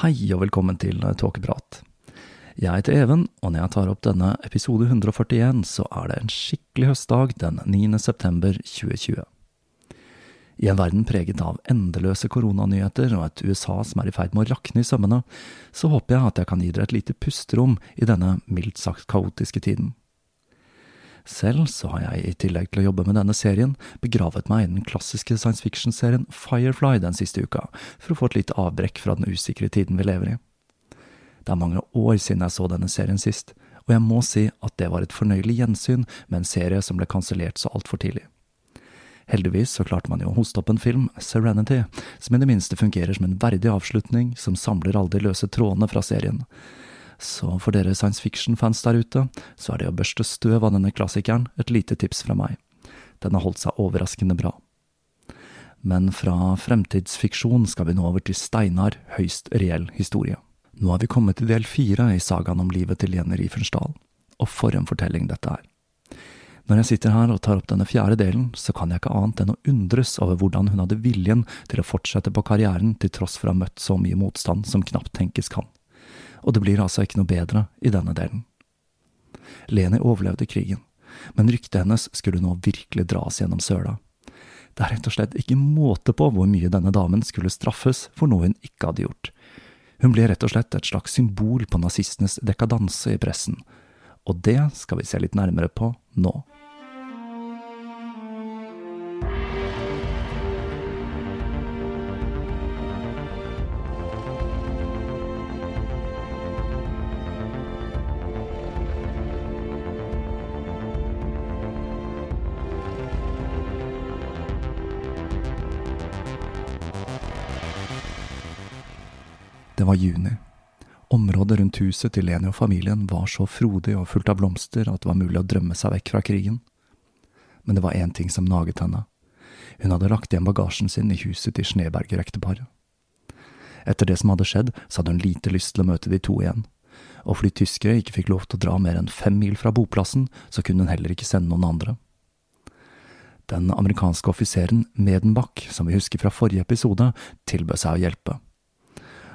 Hei og velkommen til Tåkeprat. Jeg heter Even, og når jeg tar opp denne episode 141, så er det en skikkelig høstdag den 9. september 2020. I en verden preget av endeløse koronanyheter og et USA som er i ferd med å rakne i sømmene, så håper jeg at jeg kan gi dere et lite pusterom i denne mildt sagt kaotiske tiden. Selv så har jeg, i tillegg til å jobbe med denne serien, begravet meg i den klassiske science fiction-serien Firefly den siste uka, for å få et lite avbrekk fra den usikre tiden vi lever i. Det er mange år siden jeg så denne serien sist, og jeg må si at det var et fornøyelig gjensyn med en serie som ble kansellert så altfor tidlig. Heldigvis så klarte man jo å hoste opp en film, Serenity, som i det minste fungerer som en verdig avslutning som samler alle de løse trådene fra serien. Så for dere science fiction-fans der ute, så er det å børste støv av denne klassikeren et lite tips fra meg. Den har holdt seg overraskende bra. Men fra fremtidsfiksjon skal vi nå over til steinar, høyst reell historie. Nå har vi kommet til del fire i sagaen om livet til Jenny Riefensdahl, og for en fortelling dette er. Når jeg sitter her og tar opp denne fjerde delen, så kan jeg ikke annet enn å undres over hvordan hun hadde viljen til å fortsette på karrieren til tross for å ha møtt så mye motstand som knapt tenkes kan. Og det blir altså ikke noe bedre i denne delen. Leni overlevde krigen, men ryktet hennes skulle nå virkelig dras gjennom søla. Det er rett og slett ikke måte på hvor mye denne damen skulle straffes for noe hun ikke hadde gjort. Hun ble rett og slett et slags symbol på nazistenes dekadanse i pressen, og det skal vi se litt nærmere på nå. Var juni. Området rundt huset til Leni og familien var så frodig og fullt av blomster at det var mulig å drømme seg vekk fra krigen. Men det var én ting som naget henne. Hun hadde lagt igjen bagasjen sin i huset til Sneberger-ekteparet. Etter det som hadde skjedd, så hadde hun lite lyst til å møte de to igjen, og fordi tyskere ikke fikk lov til å dra mer enn fem mil fra boplassen, så kunne hun heller ikke sende noen andre. Den amerikanske offiseren Medenbach, som vi husker fra forrige episode, tilbød seg å hjelpe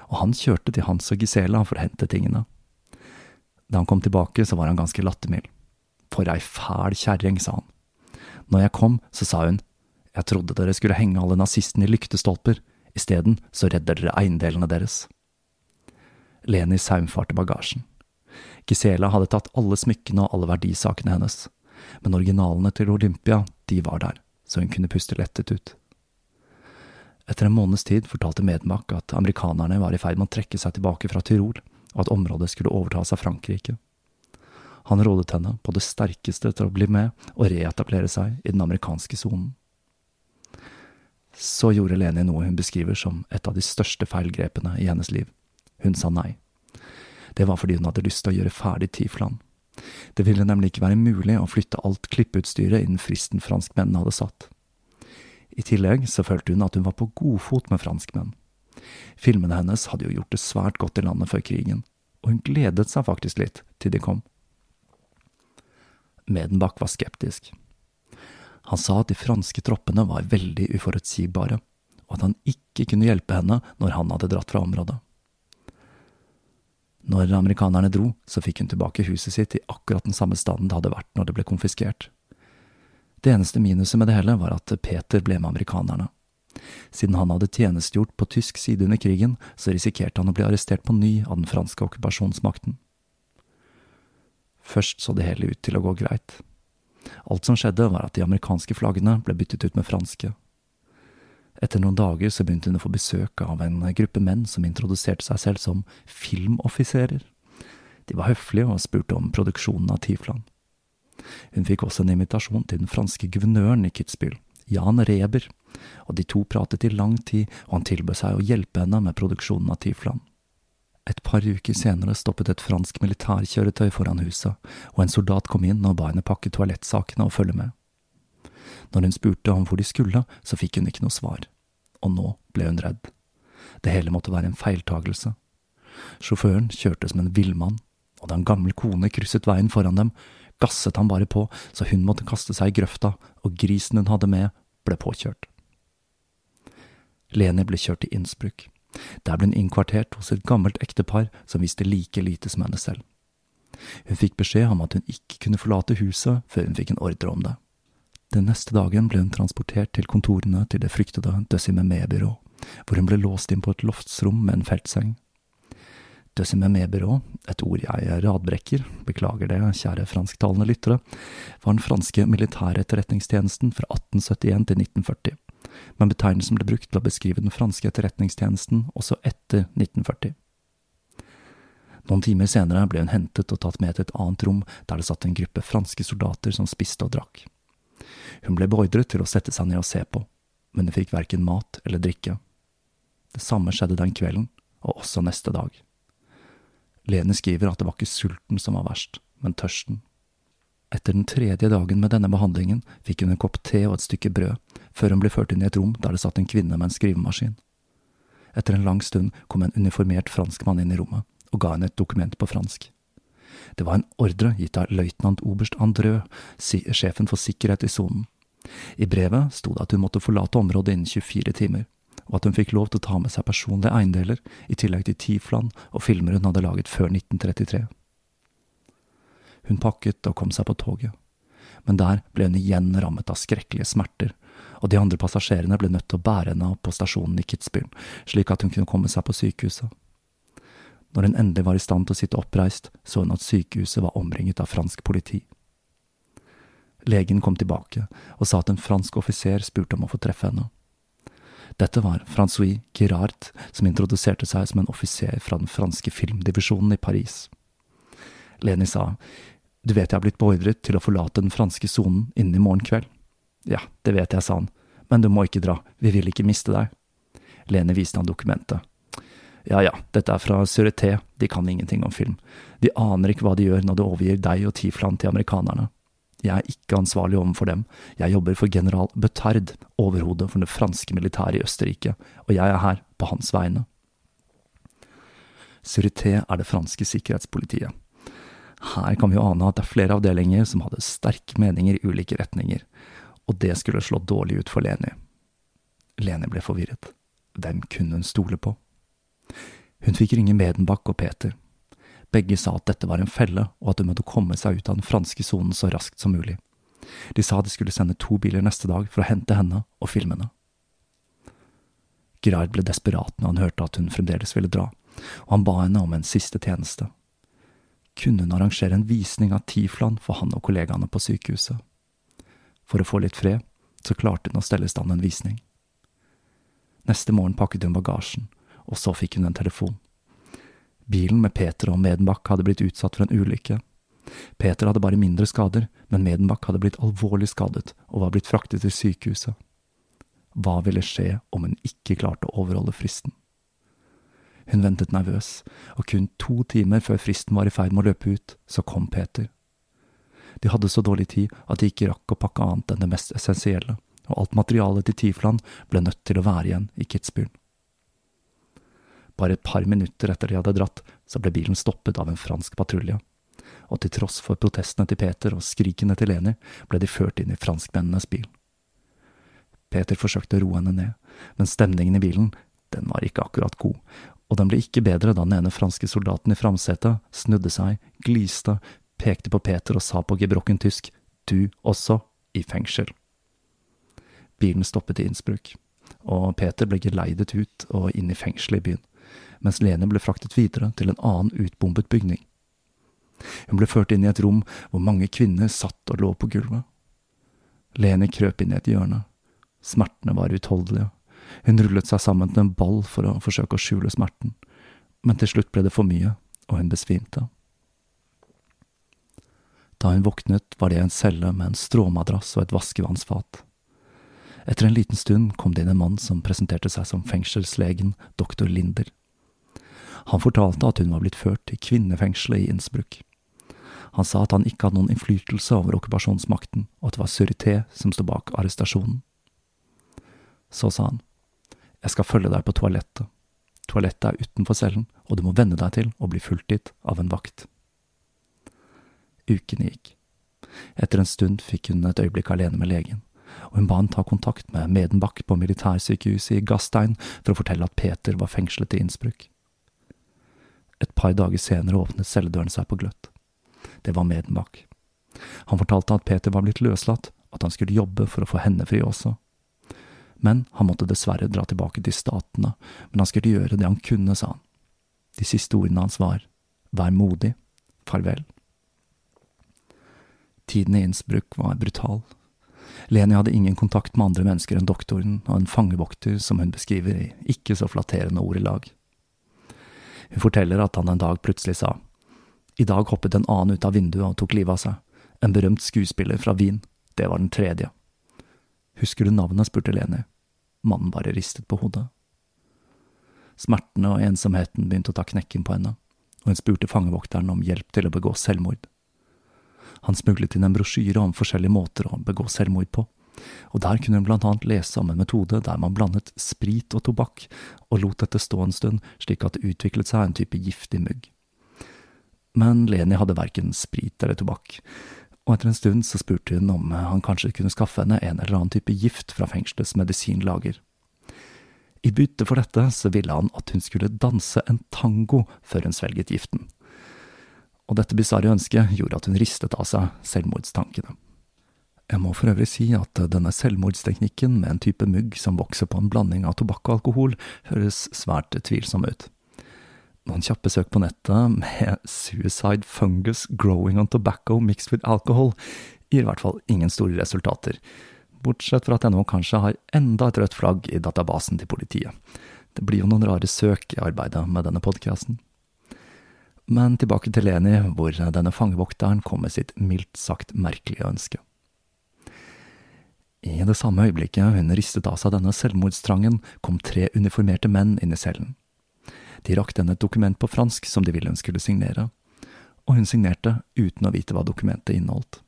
og han kjørte til Hans og Gisela for å hente tingene. Da han kom tilbake, så var han ganske lattermild. For ei fæl kjerring, sa han. Når jeg kom, så sa hun, jeg trodde dere skulle henge alle nazistene i lyktestolper, isteden så redder dere eiendelene deres. Leni saumfarte bagasjen. Gisela hadde tatt alle smykkene og alle verdisakene hennes, men originalene til Olympia, de var der, så hun kunne puste lettet ut. Etter en måneds tid fortalte Medmark at amerikanerne var i ferd med å trekke seg tilbake fra Tyrol, og at området skulle overtas av Frankrike. Han rådet henne på det sterkeste til å bli med og reetablere seg i den amerikanske sonen. Så gjorde Leni noe hun beskriver som et av de største feilgrepene i hennes liv. Hun sa nei. Det var fordi hun hadde lyst til å gjøre ferdig Tiflan. Det ville nemlig ikke være mulig å flytte alt klippeutstyret innen fristen franskmennene hadde satt. I tillegg så følte hun at hun var på godfot med franskmenn. Filmene hennes hadde jo gjort det svært godt i landet før krigen, og hun gledet seg faktisk litt til de kom. Medenbach var skeptisk. Han sa at de franske troppene var veldig uforutsigbare, og at han ikke kunne hjelpe henne når han hadde dratt fra området. Når amerikanerne dro, så fikk hun tilbake huset sitt i akkurat den samme standen det hadde vært når det ble konfiskert. Det eneste minuset med det hele var at Peter ble med amerikanerne. Siden han hadde tjenestegjort på tysk side under krigen, så risikerte han å bli arrestert på ny av den franske okkupasjonsmakten. Først så det hele ut til å gå greit. Alt som skjedde, var at de amerikanske flaggene ble byttet ut med franske. Etter noen dager så begynte hun å få besøk av en gruppe menn som introduserte seg selv som filmoffiserer. De var høflige og spurte om produksjonen av Tiflan. Hun fikk også en invitasjon til den franske guvernøren i Kitzbühel, Jan Reber, og de to pratet i lang tid, og han tilbød seg å hjelpe henne med produksjonen av Tiflan. Et par uker senere stoppet et fransk militærkjøretøy foran huset, og en soldat kom inn og ba henne pakke toalettsakene og følge med. Når hun spurte om hvor de skulle, så fikk hun ikke noe svar, og nå ble hun redd. Det hele måtte være en feiltagelse. Sjåføren kjørte som en villmann, og da en gammel kone krysset veien foran dem, gasset han bare på så hun måtte kaste seg i grøfta, og grisen hun hadde med, ble påkjørt. Leni ble kjørt til Innsbruck. Der ble hun innkvartert hos et gammelt ektepar som visste like lite som henne selv. Hun fikk beskjed om at hun ikke kunne forlate huset før hun fikk en ordre om det. Den neste dagen ble hun transportert til kontorene til det fryktede Døsimemé-byrå, hvor hun ble låst inn på et loftsrom med en feltseng. Døsimemé-byrå, et ord jeg radbrekker, beklager det, kjære fransktalende lyttere, var den franske militære etterretningstjenesten fra 1871 til 1940, men betegnelsen ble brukt til å beskrive den franske etterretningstjenesten også etter 1940. Noen timer senere ble hun hentet og tatt med til et annet rom der det satt en gruppe franske soldater som spiste og drakk. Hun ble beordret til å sette seg ned og se på, men hun fikk verken mat eller drikke. Det samme skjedde den kvelden, og også neste dag. Lene skriver at det var ikke sulten som var verst, men tørsten. Etter den tredje dagen med denne behandlingen fikk hun en kopp te og et stykke brød, før hun ble ført inn i et rom der det satt en kvinne med en skrivemaskin. Etter en lang stund kom en uniformert franskmann inn i rommet og ga henne et dokument på fransk. Det var en ordre gitt av løytnant oberst Andrø, sjefen for sikkerhet i sonen. I brevet sto det at hun måtte forlate området innen 24 timer, og at hun fikk lov til å ta med seg personlige eiendeler, i tillegg til Tiflan og filmer hun hadde laget før 1933. Hun pakket og kom seg på toget, men der ble hun igjen rammet av skrekkelige smerter, og de andre passasjerene ble nødt til å bære henne opp på stasjonen i Kitzbühel, slik at hun kunne komme seg på sykehuset. Når hun endelig var i stand til å sitte oppreist, så hun at sykehuset var omringet av fransk politi. Legen kom tilbake og sa at en fransk offiser spurte om å få treffe henne. Dette var Francois Girard, som introduserte seg som en offiser fra den franske filmdivisjonen i Paris. Leni sa, du vet jeg har blitt beordret til å forlate den franske sonen innen i morgen kveld. Ja, det vet jeg, sa han, men du må ikke dra, vi vil ikke miste deg. Leni viste han dokumentet. Ja ja, dette er fra Sureté, de kan ingenting om film. De aner ikke hva de gjør når de overgir deg og Tiflan til amerikanerne. Jeg er ikke ansvarlig overfor dem, jeg jobber for general Betard, overhodet for det franske militæret i Østerrike, og jeg er her på hans vegne. Surité er det franske sikkerhetspolitiet. Her kan vi jo ane at det er flere avdelinger som hadde sterke meninger i ulike retninger, og det skulle slå dårlig ut for Leni. Leni ble forvirret. Hvem kunne hun stole på? Hun fikk ringe Medenbach og Peter. Begge sa at dette var en felle, og at hun måtte komme seg ut av den franske sonen så raskt som mulig. De sa de skulle sende to biler neste dag for å hente henne og filme henne. Girard ble desperat når han hørte at hun fremdeles ville dra, og han ba henne om en siste tjeneste. Kunne hun arrangere en visning av Tiflan for han og kollegaene på sykehuset? For å få litt fred, så klarte hun å stelle i stand en visning. Neste morgen pakket hun bagasjen, og så fikk hun en telefon. Bilen med Peter og Medenbach hadde blitt utsatt for en ulykke. Peter hadde bare mindre skader, men Medenbach hadde blitt alvorlig skadet og var blitt fraktet til sykehuset. Hva ville skje om hun ikke klarte å overholde fristen? Hun ventet nervøs, og kun to timer før fristen var i ferd med å løpe ut, så kom Peter. De hadde så dårlig tid at de ikke rakk å pakke annet enn det mest essensielle, og alt materialet til Tiflan ble nødt til å være igjen i Kitzbühel. Bare et par minutter etter de hadde dratt, så ble bilen stoppet av en fransk patrulje, og til tross for protestene til Peter og skrikene til Leni, ble de ført inn i franskmennenes bil. Peter forsøkte å roe henne ned, men stemningen i bilen, den var ikke akkurat god, og den ble ikke bedre da den ene franske soldaten i framsetet snudde seg, gliste, pekte på Peter og sa på gebrokken tysk du også i fengsel. Bilen stoppet i Innsbruck, og Peter ble geleidet ut og inn i fengselet i byen, mens Lene ble fraktet videre til en annen utbombet bygning. Hun ble ført inn i et rom hvor mange kvinner satt og lå på gulvet. Lene krøp inn i et hjørne. Smertene var utholdelige. Hun rullet seg sammen til en ball for å forsøke å skjule smerten, men til slutt ble det for mye, og hun besvimte. Da hun våknet, var det en celle med en stråmadrass og et vaskevannsfat. Etter en liten stund kom det inn en mann som presenterte seg som fengselslegen doktor Linder. Han fortalte at hun var blitt ført til kvinnefengselet i Innsbruck. Han sa at han ikke hadde noen innflytelse over okkupasjonsmakten, og at det var Surité som sto bak arrestasjonen. Så sa han, jeg skal følge deg på toalettet. Toalettet er utenfor cellen, og du må venne deg til å bli fulgt dit av en vakt. Ukene gikk. Etter en stund fikk hun et øyeblikk alene med legen, og hun ba han ta kontakt med Medenbach på militærsykehuset i Gastein for å fortelle at Peter var fengslet i Innsbruck. Et par dager senere åpnet celledøren seg på gløtt. Det var Medenbach. Han fortalte at Peter var blitt løslatt, at han skulle jobbe for å få henne fri også. Men han måtte dessverre dra tilbake til Statene, men han skulle gjøre det han kunne, sa han. De siste ordene hans var Vær modig, farvel. Tiden i Innsbruck var brutal. Leni hadde ingen kontakt med andre mennesker enn doktoren og en fangevokter som hun beskriver i ikke så flatterende ordelag. Hun forteller at han en dag plutselig sa, I dag hoppet en annen ut av vinduet og tok livet av seg, en berømt skuespiller fra Wien, det var den tredje. Husker du navnet, spurte Leni. Mannen bare ristet på hodet. Smertene og ensomheten begynte å ta knekken på henne, og hun spurte fangevokteren om hjelp til å begå selvmord. Han smuglet inn en brosjyre om forskjellige måter å begå selvmord på, og der kunne hun blant annet lese om en metode der man blandet sprit og tobakk, og lot dette stå en stund slik at det utviklet seg en type giftig mugg. Men Leni hadde verken sprit eller tobakk, og etter en stund så spurte hun om han kanskje kunne skaffe henne en eller annen type gift fra fengselets medisinlager. I bytte for dette så ville han at hun skulle danse en tango før hun svelget giften og dette bisarre ønsket gjorde at hun ristet av seg selvmordstankene. Jeg må for øvrig si at denne selvmordsteknikken med en type mugg som vokser på en blanding av tobakk og alkohol, høres svært tvilsom ut. Noen kjappe søk på nettet med 'suicide fungus growing on tobacco mixed with alcohol' gir i hvert fall ingen store resultater, bortsett fra at jeg nå kanskje har enda et rødt flagg i databasen til politiet. Det blir jo noen rare søk i arbeidet med denne podkasten. Men tilbake til Leni, hvor denne fangevokteren kom med sitt mildt sagt merkelige ønske. I det samme øyeblikket hun ristet av seg denne selvmordstrangen, kom tre uniformerte menn inn i cellen. De rakte henne et dokument på fransk som de ville hun skulle signere, og hun signerte uten å vite hva dokumentet inneholdt.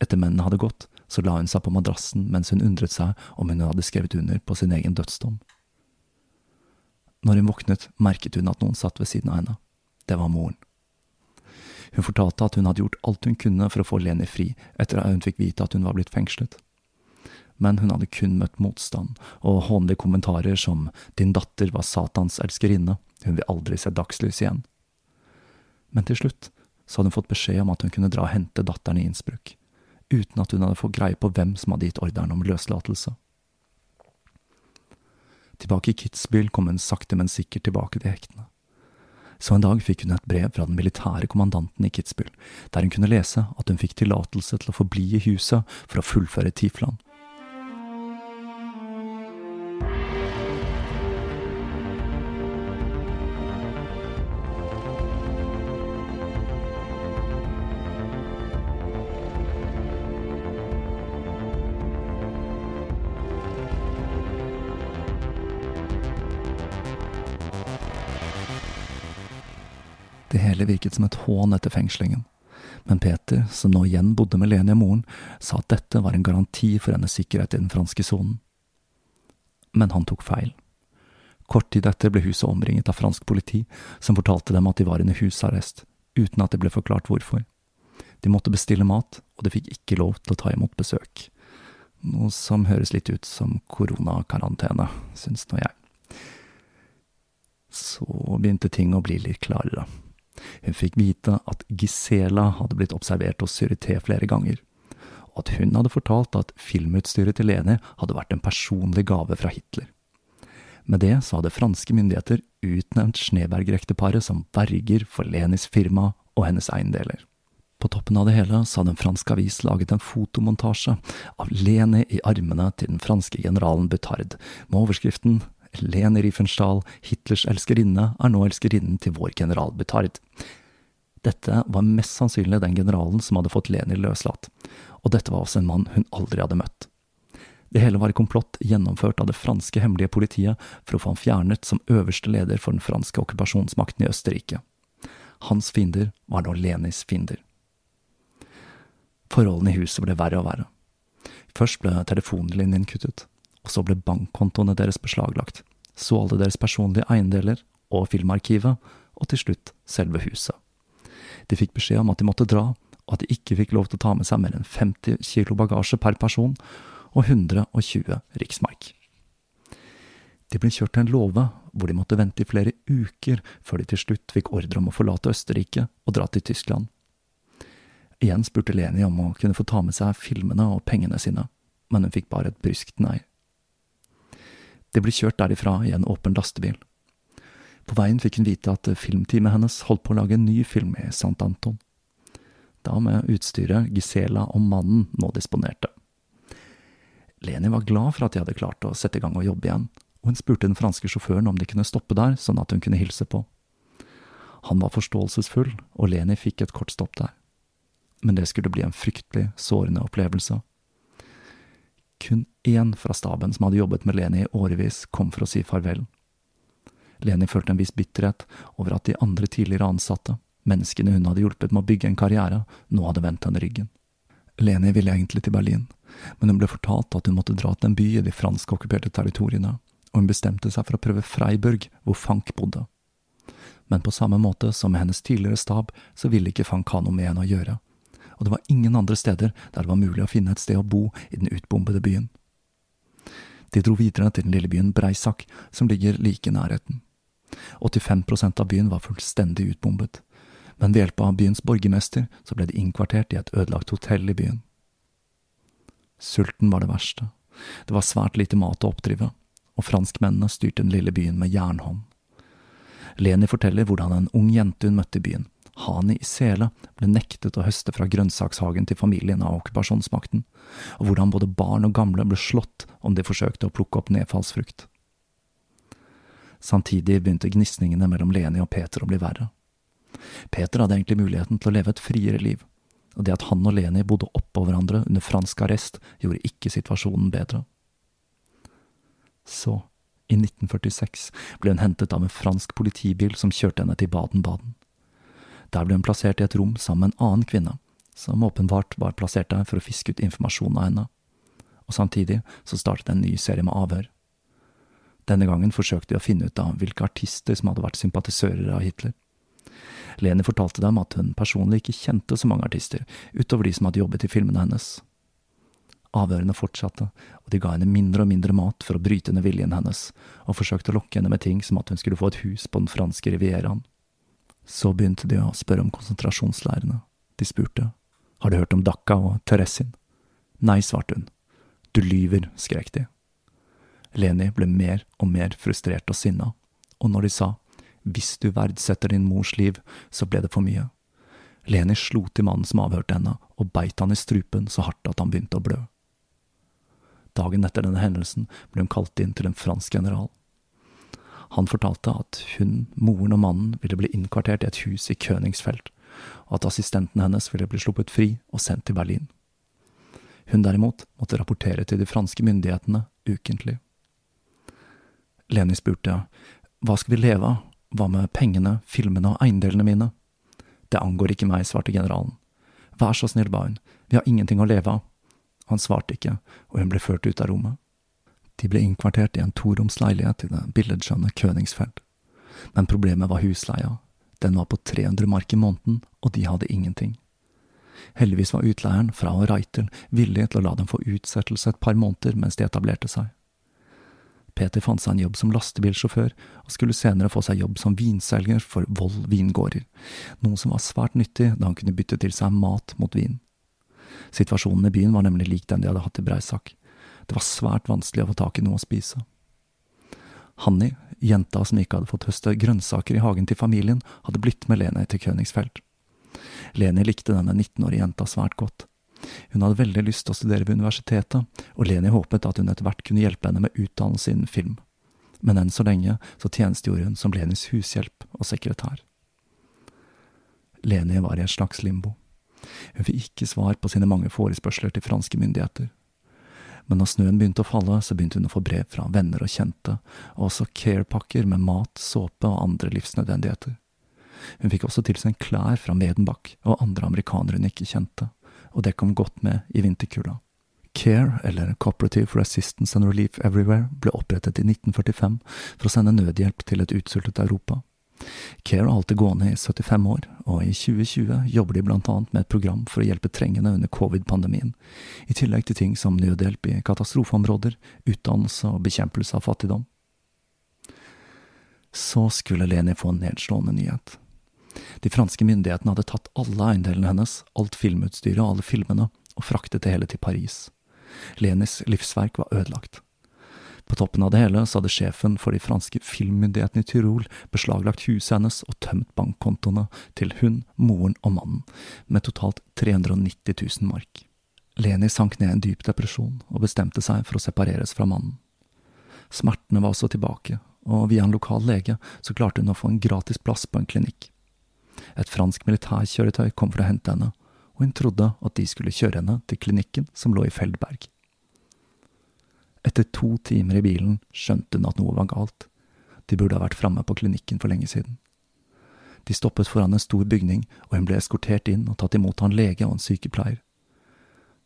Etter mennene hadde gått, så la hun seg på madrassen mens hun undret seg om hun hadde skrevet under på sin egen dødsdom. Når hun våknet, merket hun at noen satt ved siden av henne det var moren. Hun fortalte at hun hadde gjort alt hun kunne for å få Leni fri etter at hun fikk vite at hun var blitt fengslet. Men hun hadde kun møtt motstand og hånlige kommentarer som din datter var Satans elskerinne, hun vil aldri se dagslys igjen. Men til slutt så hadde hun fått beskjed om at hun kunne dra og hente datteren i Innsbruck, uten at hun hadde fått greie på hvem som hadde gitt ordren om løslatelse. Tilbake i Kitzbühel kom hun sakte, men sikkert tilbake til hektene så en dag fikk hun et brev fra den militære kommandanten i Kitzbühel, der hun kunne lese at hun fikk tillatelse til å forbli i huset for å fullføre Tiflan. Hele virket som et hån etter fengslingen, men Peter, som nå igjen bodde med Leni og moren, sa at dette var en garanti for hennes sikkerhet i den franske sonen. Men han tok feil. Kort tid etter ble huset omringet av fransk politi, som fortalte dem at de var under husarrest, uten at det ble forklart hvorfor. De måtte bestille mat, og de fikk ikke lov til å ta imot besøk. Noe som høres litt ut som koronakarantene, syns nå jeg. Så begynte ting å bli litt klarere. Hun fikk vite at Gisela hadde blitt observert hos Syrité flere ganger, og at hun hadde fortalt at filmutstyret til Leni hadde vært en personlig gave fra Hitler. Med det så hadde franske myndigheter utnevnt Schneberg-ekteparet som verger for Lenis firma og hennes eiendeler. På toppen av det hele så hadde en fransk avis laget en fotomontasje av Leni i armene til den franske generalen Butard, med overskriften Leni Riefenstahl, Hitlers elskerinne, er nå elskerinnen til vår general Butard. Dette var mest sannsynlig den generalen som hadde fått Leni løslatt, og dette var også en mann hun aldri hadde møtt. Det hele var i komplott gjennomført av det franske hemmelige politiet for å få ham fjernet som øverste leder for den franske okkupasjonsmakten i Østerrike. Hans fiender var nå Lenis fiender. Forholdene i huset ble verre og verre. Først ble telefonlinjen kuttet, og så ble bankkontoene deres beslaglagt, så alle deres personlige eiendeler og filmarkivet, og til slutt selve huset. De fikk beskjed om at de måtte dra, og at de ikke fikk lov til å ta med seg mer enn 50 kilo bagasje per person, og 120 riksmark. De ble kjørt til en låve hvor de måtte vente i flere uker før de til slutt fikk ordre om å forlate Østerrike og dra til Tyskland. Igjen spurte Leni om å kunne få ta med seg filmene og pengene sine, men hun fikk bare et bryskt nei. De ble kjørt derifra i en åpen lastebil. På veien fikk hun vite at filmteamet hennes holdt på å lage en ny film i St. Anton. Da med utstyret Gisela og mannen nå disponerte. Leni var glad for at de hadde klart å sette i gang og jobbe igjen, og hun spurte den franske sjåføren om de kunne stoppe der, sånn at hun kunne hilse på. Han var forståelsesfull, og Leni fikk et kort stopp der. Men det skulle bli en fryktelig sårende opplevelse. Kun én fra staben som hadde jobbet med Leni i årevis, kom for å si farvel. Leni følte en viss bitterhet over at de andre tidligere ansatte, menneskene hun hadde hjulpet med å bygge en karriere, nå hadde vendt henne ryggen. Leni ville egentlig til Berlin, men hun ble fortalt at hun måtte dra til en by i de franskokkuperte territoriene, og hun bestemte seg for å prøve Freiburg, hvor Fank bodde. Men på samme måte som med hennes tidligere stab, så ville ikke Fank ha noe med henne å gjøre, og det var ingen andre steder der det var mulig å finne et sted å bo i den utbombede byen. De dro videre til den lille byen Breisak, som ligger like i nærheten. 85% av byen var fullstendig utbombet, men ved hjelp av byens borgermester så ble de innkvartert i et ødelagt hotell i byen. Sulten var det verste. Det var svært lite mat å oppdrive, og franskmennene styrte den lille byen med jernhånd. Leni forteller hvordan en ung jente hun møtte i byen, Hani i Sele, ble nektet å høste fra grønnsakshagen til familien av okkupasjonsmakten, og hvordan både barn og gamle ble slått om de forsøkte å plukke opp nedfallsfrukt. Samtidig begynte gnisningene mellom Leni og Peter å bli verre. Peter hadde egentlig muligheten til å leve et friere liv, og det at han og Leni bodde oppå hverandre under fransk arrest, gjorde ikke situasjonen bedre. Så, i 1946, ble hun hentet av en fransk politibil som kjørte henne til Baden-Baden. Der ble hun plassert i et rom sammen med en annen kvinne, som åpenbart var plassert der for å fiske ut informasjon av henne, og samtidig så startet en ny serie med avhør. Denne gangen forsøkte de å finne ut av hvilke artister som hadde vært sympatisører av Hitler. Leni fortalte dem at hun personlig ikke kjente så mange artister, utover de som hadde jobbet i filmene hennes. Avhørene fortsatte, og de ga henne mindre og mindre mat for å bryte ned viljen hennes, og forsøkte å lokke henne med ting som at hun skulle få et hus på den franske rivieraen. Så begynte de å spørre om konsentrasjonsleirene. De spurte, har du hørt om Dhaka og Teresin? Nei, svarte hun. Du lyver, skrek de. Leni ble mer og mer frustrert og sinna, og når de sa hvis du verdsetter din mors liv, så ble det for mye. Leni slo til mannen som avhørte henne, og beit han i strupen så hardt at han begynte å blø. Dagen etter denne hendelsen ble hun kalt inn til en fransk general. Han fortalte at hun, moren og mannen ville bli innkvartert i et hus i Königsfeld, og at assistenten hennes ville bli sluppet fri og sendt til Berlin. Hun derimot måtte rapportere til de franske myndighetene ukentlig. Leni spurte hva skal vi leve av, hva med pengene, filmene og eiendelene mine? Det angår ikke meg, svarte generalen. Vær så snill, ba hun, vi har ingenting å leve av. Han svarte ikke, og hun ble ført ut av rommet. De ble innkvartert i en toromsleilighet i det billedskjønne Königsfeld. Men problemet var husleia. Den var på 300 mark i måneden, og de hadde ingenting. Heldigvis var utleieren, fra og Reitel, villig til å la dem få utsettelse et par måneder mens de etablerte seg. Peter fant seg en jobb som lastebilsjåfør, og skulle senere få seg jobb som vinselger for Vold vingårder, noe som var svært nyttig da han kunne bytte til seg mat mot vin. Situasjonen i byen var nemlig lik den de hadde hatt i Breisak. Det var svært vanskelig å få tak i noe å spise. Hanni, jenta som ikke hadde fått høste grønnsaker i hagen til familien, hadde blitt med Leni til Königsfeld. Leni likte denne 19-årige jenta svært godt. Hun hadde veldig lyst til å studere ved universitetet, og Leni håpet at hun etter hvert kunne hjelpe henne med utdannelse innen film. Men enn så lenge så tjenestegjorde hun som Lenis hushjelp og sekretær. Leni var i et slags limbo. Hun fikk ikke svar på sine mange forespørsler til franske myndigheter. Men når snøen begynte å falle, så begynte hun å få brev fra venner og kjente, og også care-pakker med mat, såpe og andre livsnødvendigheter. Hun fikk også tilsendt klær fra Medenbach og andre amerikanere hun ikke kjente, og det kom godt med i vinterkulda. CARE, eller Cooperative for Assistance and Relief Everywhere, ble opprettet i 1945 for å sende nødhjelp til et utsultet Europa. CARE har alltid gående i 75 år, og i 2020 jobber de blant annet med et program for å hjelpe trengende under covid-pandemien, i tillegg til ting som nødhjelp i katastrofeområder, utdannelse og bekjempelse av fattigdom. Så skulle Leni få en nedslående nyhet. De franske myndighetene hadde tatt alle eiendelene hennes, alt filmutstyret og alle filmene, og fraktet det hele til Paris. Lenis livsverk var ødelagt. På toppen av det hele så hadde sjefen for de franske filmmyndighetene i Tyrol beslaglagt huset hennes og tømt bankkontoene til hun, moren og mannen, med totalt 390 000 mark. Leni sank ned i en dyp depresjon og bestemte seg for å separeres fra mannen. Smertene var også tilbake, og via en lokal lege så klarte hun å få en gratis plass på en klinikk. Et fransk militærkjøretøy kom for å hente henne, og hun trodde at de skulle kjøre henne til klinikken som lå i Feldberg. Etter to timer i bilen skjønte hun at noe var galt. De burde ha vært framme på klinikken for lenge siden. De stoppet foran en stor bygning, og hun ble eskortert inn og tatt imot av en lege og en sykepleier.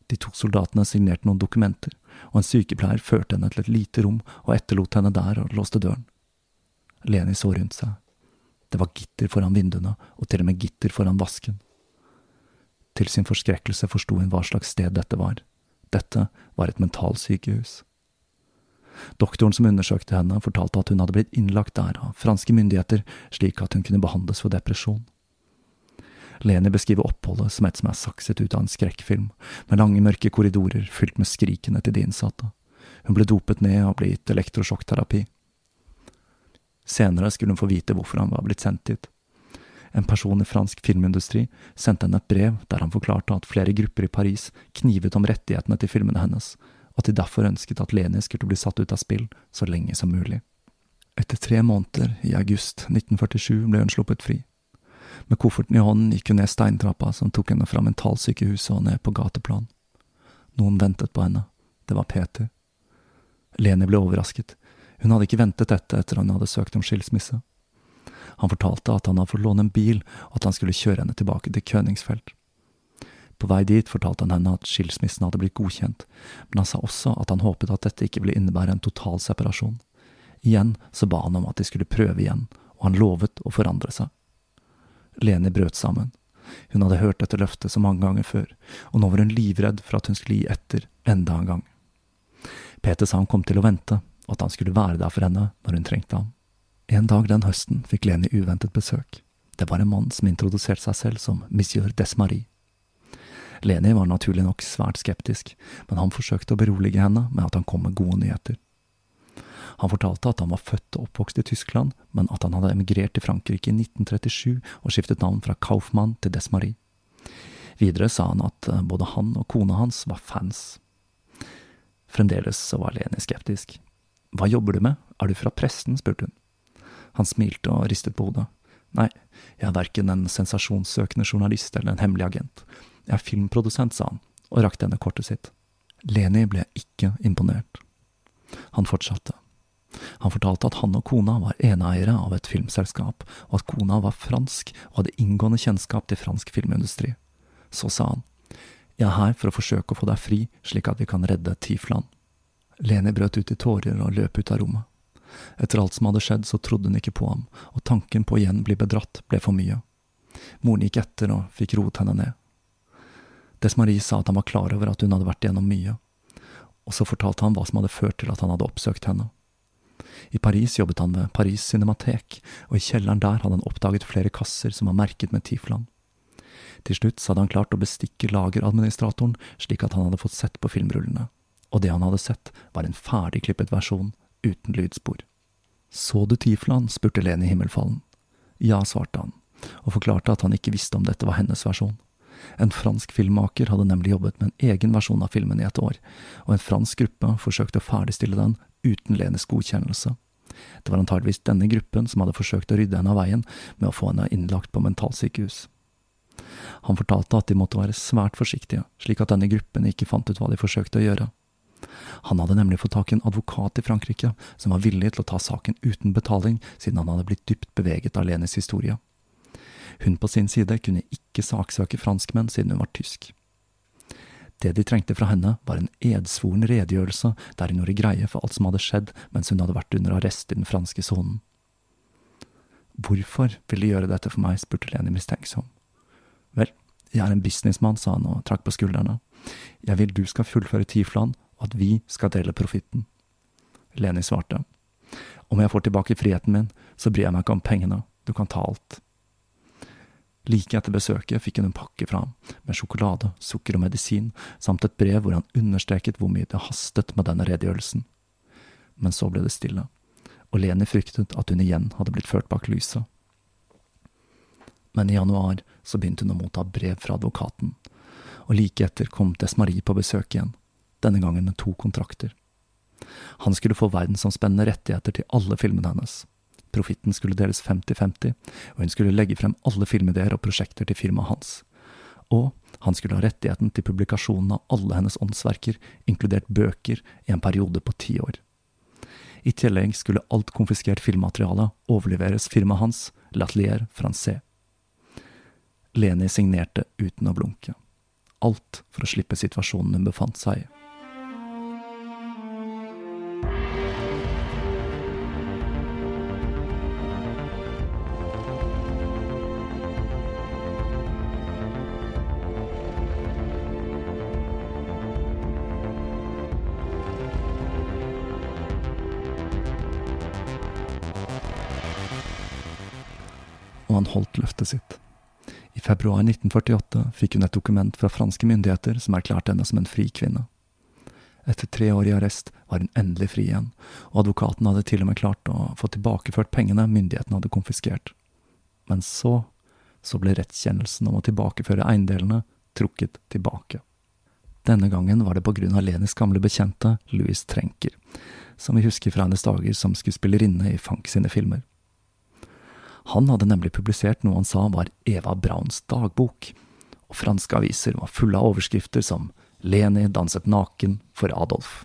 De to soldatene signerte noen dokumenter, og en sykepleier førte henne til et lite rom og etterlot henne der og låste døren. Leni så rundt seg. Det var gitter foran vinduene, og til og med gitter foran vasken. Til sin forskrekkelse forsto hun hva slags sted dette var. Dette var et mentalsykehus. Doktoren som undersøkte henne, fortalte at hun hadde blitt innlagt der av franske myndigheter, slik at hun kunne behandles for depresjon. Leni beskriver oppholdet som et som er sakset ut av en skrekkfilm, med lange, mørke korridorer fylt med skrikene til de innsatte. Hun ble dopet ned og ble gitt elektrosjokkterapi. Senere skulle hun få vite hvorfor han var blitt sendt dit. En person i fransk filmindustri sendte henne et brev der han forklarte at flere grupper i Paris knivet om rettighetene til filmene hennes, at de derfor ønsket at Leni skulle bli satt ut av spill så lenge som mulig. Etter tre måneder, i august 1947, ble hun sluppet fri. Med kofferten i hånden gikk hun ned steintrappa som tok henne fra mentalsykehuset og ned på gateplan. Noen ventet på henne. Det var Peter. Leni ble overrasket. Hun hadde ikke ventet dette etter hun hadde søkt om skilsmisse. Han fortalte at han hadde fått låne en bil, og at han skulle kjøre henne tilbake til Königsfeld. På vei dit fortalte han henne at skilsmissen hadde blitt godkjent, men han sa også at han håpet at dette ikke ville innebære en total separasjon. Igjen så ba han om at de skulle prøve igjen, og han lovet å forandre seg. Leni brøt sammen. Hun hadde hørt dette løftet så mange ganger før, og nå var hun livredd for at hun skulle gi etter enda en gang. Peter sa han kom til å vente, og at han skulle være der for henne når hun trengte ham. En dag den høsten fikk Leni uventet besøk. Det var en mann som introduserte seg selv som Monsieur Desmarie. Leni var naturlig nok svært skeptisk, men han forsøkte å berolige henne med at han kom med gode nyheter. Han fortalte at han var født og oppvokst i Tyskland, men at han hadde emigrert til Frankrike i 1937 og skiftet navn fra Kaufmann til Desmarie. Videre sa han at eh, både han og kona hans var fans. Fremdeles så var Leni skeptisk. Hva jobber du med, er du fra pressen, spurte hun. Han smilte og ristet på hodet. Nei, jeg er verken en sensasjonssøkende journalist eller en hemmelig agent. Jeg er filmprodusent, sa han, og rakte henne kortet sitt. Leni ble ikke imponert. Han fortsatte. Han fortalte at han og kona var eneeiere av et filmselskap, og at kona var fransk og hadde inngående kjennskap til fransk filmindustri. Så sa han, jeg er her for å forsøke å få deg fri, slik at vi kan redde Tifland. Leni brøt ut i tårer og løp ut av rommet. Etter alt som hadde skjedd, så trodde hun ikke på ham, og tanken på å igjen bli bedratt ble for mye. Moren gikk etter og fikk roet henne ned. Desmarie sa at han var klar over at hun hadde vært igjennom mye, og så fortalte han hva som hadde ført til at han hadde oppsøkt henne. I Paris jobbet han ved Paris Cinematek, og i kjelleren der hadde han oppdaget flere kasser som var merket med Tifland. Til slutt hadde han klart å bestikke lageradministratoren slik at han hadde fått sett på filmrullene, og det han hadde sett, var en ferdigklippet versjon uten lydspor. Så du Tifland? spurte Leni Himmelfallen. Ja, svarte han, og forklarte at han ikke visste om dette var hennes versjon. En fransk filmmaker hadde nemlig jobbet med en egen versjon av filmen i et år, og en fransk gruppe forsøkte å ferdigstille den uten Lenes godkjennelse. Det var antageligvis denne gruppen som hadde forsøkt å rydde henne av veien med å få henne innlagt på mentalsykehus. Han fortalte at de måtte være svært forsiktige, slik at denne gruppen ikke fant ut hva de forsøkte å gjøre. Han hadde nemlig fått tak i en advokat i Frankrike som var villig til å ta saken uten betaling, siden han hadde blitt dypt beveget av Lenes historie. Hun på sin side kunne ikke saksøke franskmenn siden hun var tysk. Det de trengte fra henne, var en edsvoren redegjørelse der hun gjorde greie for alt som hadde skjedd mens hun hadde vært under arrest i den franske sonen. Hvorfor vil de gjøre dette for meg, spurte Leni mistenksom. Vel, jeg er en businessmann, sa han og trakk på skuldrene. Jeg vil du skal fullføre Tiflan, og at vi skal dele profitten. Leni svarte. Om jeg får tilbake friheten min, så bryr jeg meg ikke om pengene, du kan ta alt. Like etter besøket fikk hun en pakke fra ham, med sjokolade, sukker og medisin, samt et brev hvor han understreket hvor mye det hastet med denne redegjørelsen. Men så ble det stille, og Leni fryktet at hun igjen hadde blitt ført bak lyset. Men i januar så begynte hun å motta brev fra advokaten, og like etter kom Desmarie på besøk igjen, denne gangen med to kontrakter. Han skulle få verdensomspennende rettigheter til alle filmene hennes, Profitten skulle deles 50-50, og hun skulle legge frem alle filmideer og prosjekter til firmaet hans. Og han skulle ha rettigheten til publikasjonen av alle hennes åndsverker, inkludert bøker, i en periode på ti år. I tillegg skulle alt konfiskert filmmateriale overleveres firmaet hans, L'Atelier Francais. Leni signerte uten å blunke. Alt for å slippe situasjonen hun befant seg i. februar 1948 fikk hun et dokument fra franske myndigheter som erklærte henne som en fri kvinne. Etter tre år i arrest var hun endelig fri igjen, og advokaten hadde til og med klart å få tilbakeført pengene myndighetene hadde konfiskert. Men så, så ble rettskjennelsen om å tilbakeføre eiendelene trukket tilbake. Denne gangen var det på grunn av Lenis gamle bekjente, Louis Trenker, som vi husker fra hennes dager som skuespillerinne i Fank sine filmer. Han hadde nemlig publisert noe han sa var Eva Brauns dagbok, og franske aviser var fulle av overskrifter som Leni danset naken for Adolf.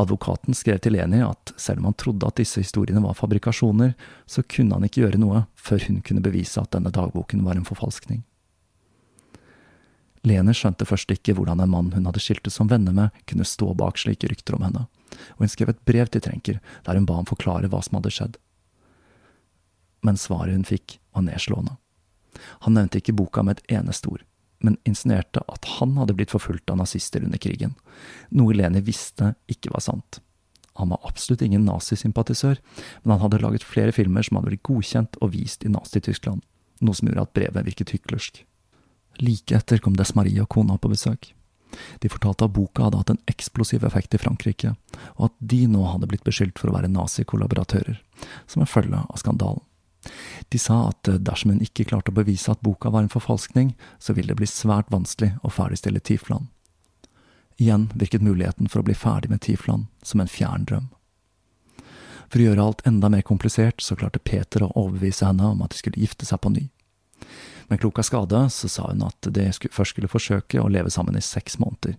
Advokaten skrev til Leni at selv om han trodde at disse historiene var fabrikasjoner, så kunne han ikke gjøre noe før hun kunne bevise at denne dagboken var en forfalskning. Leni skjønte først ikke hvordan en mann hun hadde skiltes som venner med, kunne stå bak slike rykter om henne, og hun skrev et brev til Trenker der hun ba ham forklare hva som hadde skjedd men svaret hun fikk, var nedslående. Han nevnte ikke boka med et eneste ord, men insinuerte at han hadde blitt forfulgt av nazister under krigen, noe Leni visste ikke var sant. Han var absolutt ingen nazisympatisør, men han hadde laget flere filmer som hadde blitt godkjent og vist i Nazi-Tyskland, noe som gjorde at brevet virket hyklersk. Like etter kom Desmarie og kona på besøk. De fortalte at boka hadde hatt en eksplosiv effekt i Frankrike, og at de nå hadde blitt beskyldt for å være nazikollaboratører, som en følge av skandalen. De sa at eh, dersom hun ikke klarte å bevise at boka var en forfalskning, så ville det bli svært vanskelig å ferdigstille Tifland. Igjen virket muligheten for å bli ferdig med Tifland som en fjern drøm. For å gjøre alt enda mer komplisert, så klarte Peter å overbevise henne om at de skulle gifte seg på ny. Men klok av skade så sa hun at de først skulle forsøke å leve sammen i seks måneder,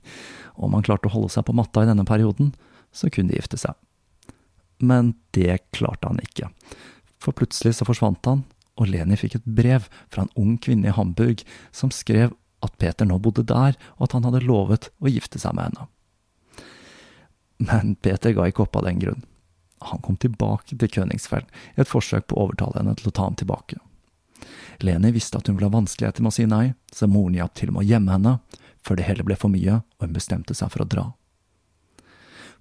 om han klarte å holde seg på matta i denne perioden, så kunne de gifte seg. Men det klarte han ikke, for plutselig så forsvant han, og Leni fikk et brev fra en ung kvinne i Hamburg som skrev at Peter nå bodde der, og at han hadde lovet å gifte seg med henne. Men Peter ga ikke opp av den grunn. Han kom tilbake til Königsfeld i et forsøk på å overtale henne til å ta ham tilbake. Leni visste at hun ville ha vanskeligheter med å si nei, så moren hjalp til med å gjemme henne, før det hele ble for mye og hun bestemte seg for å dra.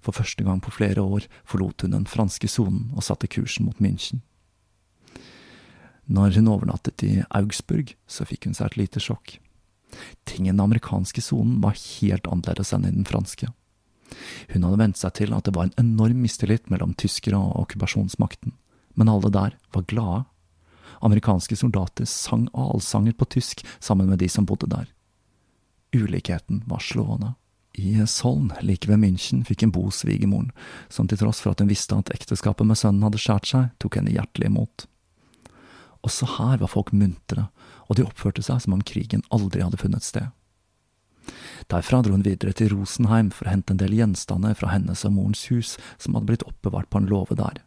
For første gang på flere år forlot hun den franske sonen og satte kursen mot München. Når hun overnattet i Augsburg, så fikk hun seg et lite sjokk. Ting i den amerikanske sonen var helt annerledes enn i den franske. Hun hadde vent seg til at det var en enorm mistillit mellom tyskere og okkupasjonsmakten, men alle der var glade. Amerikanske soldater sang allsanger på tysk sammen med de som bodde der. Ulikheten var slående. I Soln, like ved München, fikk en bo svigermoren, som til tross for at hun visste at ekteskapet med sønnen hadde skjært seg, tok henne hjertelig imot. Også her var folk muntre, og de oppførte seg som om krigen aldri hadde funnet sted. Derfra dro hun videre til Rosenheim for å hente en del gjenstander fra hennes og morens hus som hadde blitt oppbevart på en låve der.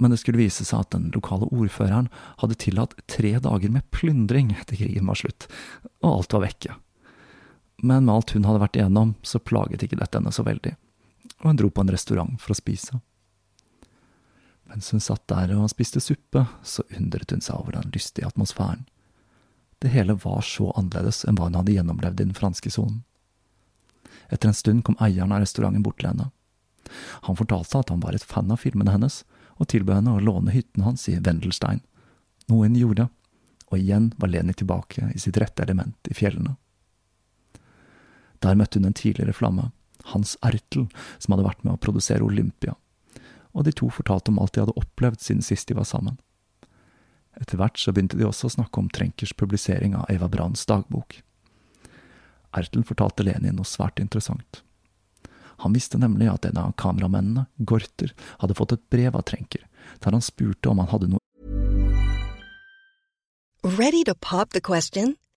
Men det skulle vise seg at den lokale ordføreren hadde tillatt tre dager med plyndring etter krigen var slutt, og alt var vekke. Men med alt hun hadde vært igjennom, så plaget ikke dette henne så veldig, og hun dro på en restaurant for å spise. Mens hun satt der og spiste suppe, så undret hun seg over den lystige atmosfæren. Det hele var så annerledes enn hva hun hadde gjennomlevd i den franske sonen. Etter en stund kom eieren av restauranten bort til henne. Han fortalte at han var et fan av filmene hennes, og tilbød henne å låne hytten hans i Wendelstein, noe hun gjorde, og igjen var Leni tilbake i sitt rette element i fjellene. Der møtte hun en tidligere flamme, Hans Ertel, som hadde vært med å produsere Olympia, og de to fortalte om alt de hadde opplevd siden sist de var sammen. Etter hvert så begynte de også å snakke om Trenkers publisering av Eva Branns dagbok. Ertel fortalte Lenin noe svært interessant. Han visste nemlig at en av kameramennene, Gorter, hadde fått et brev av Trenker, der han spurte om han hadde noe Ready to pop the question?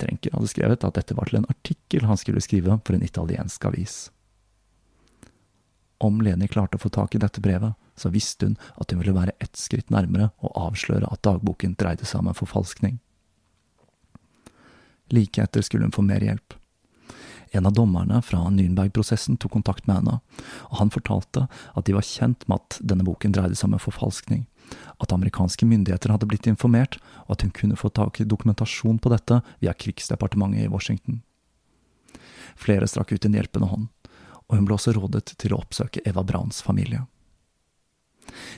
Trenker hadde skrevet at dette var til en artikkel han skulle skrive for en italiensk avis. Om Leni klarte å få tak i dette brevet, så visste hun at hun ville være ett skritt nærmere å avsløre at dagboken dreide seg om en forfalskning. Like etter skulle hun få mer hjelp. En av dommerne fra Nürnberg-prosessen tok kontakt med henne, og han fortalte at de var kjent med at denne boken dreide seg om en forfalskning, at amerikanske myndigheter hadde blitt informert, og at hun kunne få tak i dokumentasjon på dette via krigsdepartementet i Washington. Flere strakk ut en hjelpende hånd, og hun ble også rådet til å oppsøke Eva Brauns familie.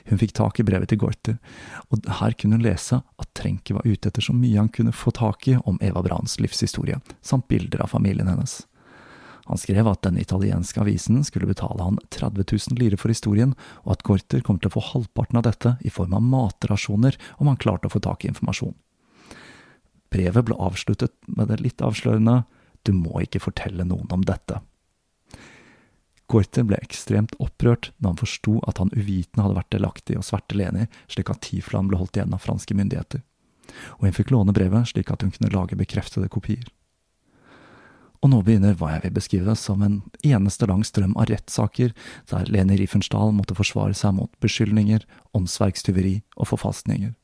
Hun fikk tak i brevet til Gorter, og her kunne hun lese at Trenke var ute etter så mye han kunne få tak i om Eva Brauns livshistorie, samt bilder av familien hennes. Han skrev at den italienske avisen skulle betale han 30 000 lire for historien, og at Gorter kom til å få halvparten av dette i form av matrasjoner om han klarte å få tak i informasjon. Brevet ble avsluttet med det litt avslørende Du må ikke fortelle noen om dette. Gorter ble ekstremt opprørt da han forsto at han uvitende hadde vært delaktig og sverte Leni, slik at Tiflan ble holdt igjen av franske myndigheter. Og hun fikk låne brevet slik at hun kunne lage bekreftede kopier. Og nå begynner hva jeg vil beskrive som en eneste lang strøm av rettssaker der Leni Riefenstahl måtte forsvare seg mot beskyldninger, åndsverkstyveri og forfalskninger.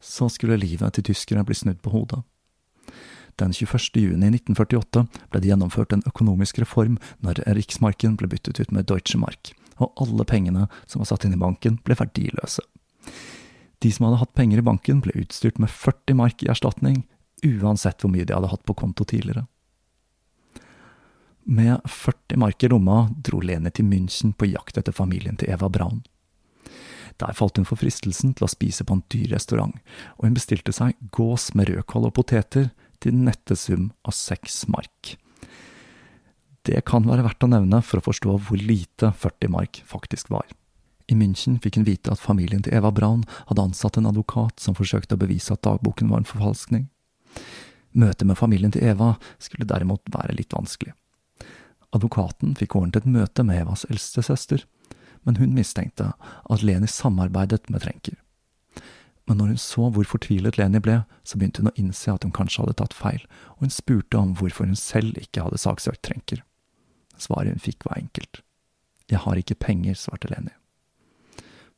Så skulle livet til tyskere bli snudd på hodet. Den 21. juni 1948 ble det gjennomført en økonomisk reform når Riksmarken ble byttet ut med Deutsche Mark, og alle pengene som var satt inn i banken, ble verdiløse. De som hadde hatt penger i banken, ble utstyrt med 40 mark i erstatning, uansett hvor mye de hadde hatt på konto tidligere. Med 40 mark i lomma dro Leni til München på jakt etter familien til Eva Braun. Der falt hun for fristelsen til å spise på en dyr restaurant, og hun bestilte seg gås med rødkål og poteter til nette sum av seks mark. Det kan være verdt å nevne for å forstå hvor lite 40 mark faktisk var. I München fikk hun vite at familien til Eva Braun hadde ansatt en advokat som forsøkte å bevise at dagboken var en forfalskning. Møtet med familien til Eva skulle derimot være litt vanskelig. Advokaten fikk ordnet et møte med Evas eldste søster, men hun mistenkte at Leni samarbeidet med Trenker. Men når hun så hvor fortvilet Leni ble, så begynte hun å innse at hun kanskje hadde tatt feil, og hun spurte om hvorfor hun selv ikke hadde saksøkt Trenker. Svaret hun fikk var enkelt. Jeg har ikke penger, svarte Leni.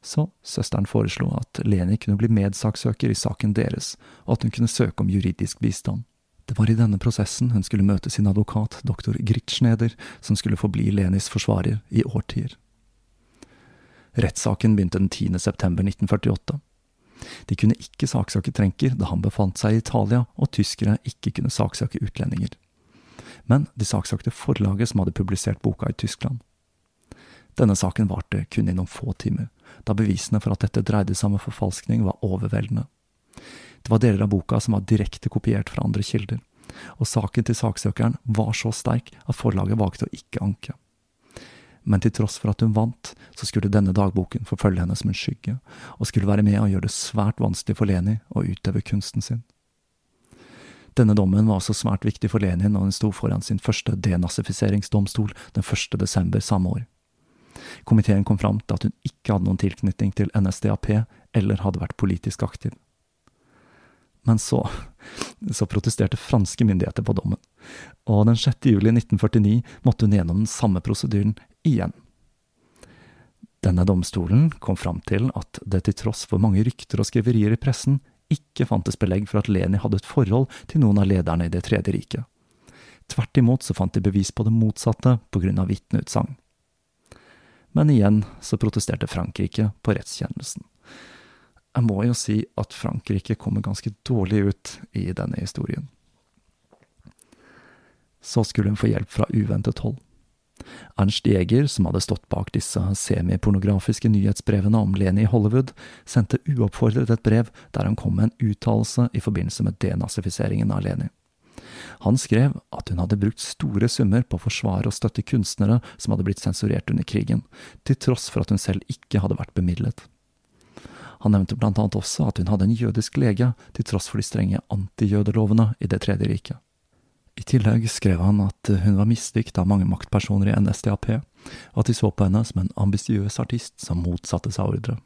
Så søsteren foreslo at Leni kunne bli medsaksøker i saken deres, og at hun kunne søke om juridisk bistand. Det var i denne prosessen hun skulle møte sin advokat, doktor Gritschneder, som skulle forbli Lenis forsvarer i årtier. Rettssaken begynte den 10. september 1948. De kunne ikke saksøke Trenker da han befant seg i Italia, og tyskere ikke kunne saksøke utlendinger. Men de saksøkte forlaget som hadde publisert boka i Tyskland. Denne saken varte kun i noen få timer, da bevisene for at dette dreide seg om forfalskning var overveldende. Det var deler av boka som var direkte kopiert fra andre kilder, og saken til saksøkeren var så sterk at forlaget valgte å ikke anke. Men til tross for at hun vant, så skulle denne dagboken forfølge henne som en skygge, og skulle være med og gjøre det svært vanskelig for Leni å utøve kunsten sin. Denne dommen var også svært viktig for Lenin når hun sto foran sin første denazifiseringsdomstol den 1. desember samme år. Komiteen kom fram til at hun ikke hadde noen tilknytning til NSDAP eller hadde vært politisk aktiv. Men så, så protesterte franske myndigheter på dommen, og den 6. juli 1949 måtte hun gjennom den samme prosedyren igjen. Denne domstolen kom fram til at det til tross for mange rykter og skriverier i pressen, ikke fantes belegg for at Leni hadde et forhold til noen av lederne i Det tredje riket. Tvert imot så fant de bevis på det motsatte på grunn av vitneutsagn. Men igjen så protesterte Frankrike på rettskjennelsen. Jeg må jo si at Frankrike kommer ganske dårlig ut i denne historien. Så skulle hun få hjelp fra uventet hold. Ernst Jæger, som hadde stått bak disse semipornografiske nyhetsbrevene om Leni i Hollywood, sendte uoppfordret et brev der han kom med en uttalelse i forbindelse med denazifiseringen av Leni. Han skrev at hun hadde brukt store summer på å forsvare og støtte kunstnere som hadde blitt sensurert under krigen, til tross for at hun selv ikke hadde vært bemidlet. Han nevnte blant annet også at hun hadde en jødisk lege, til tross for de strenge antijødelovene i Det tredje riket. I tillegg skrev han at hun var mislikt av mange maktpersoner i NSDAP, og at de så på henne som en ambisiøs artist som motsatte seg ordre.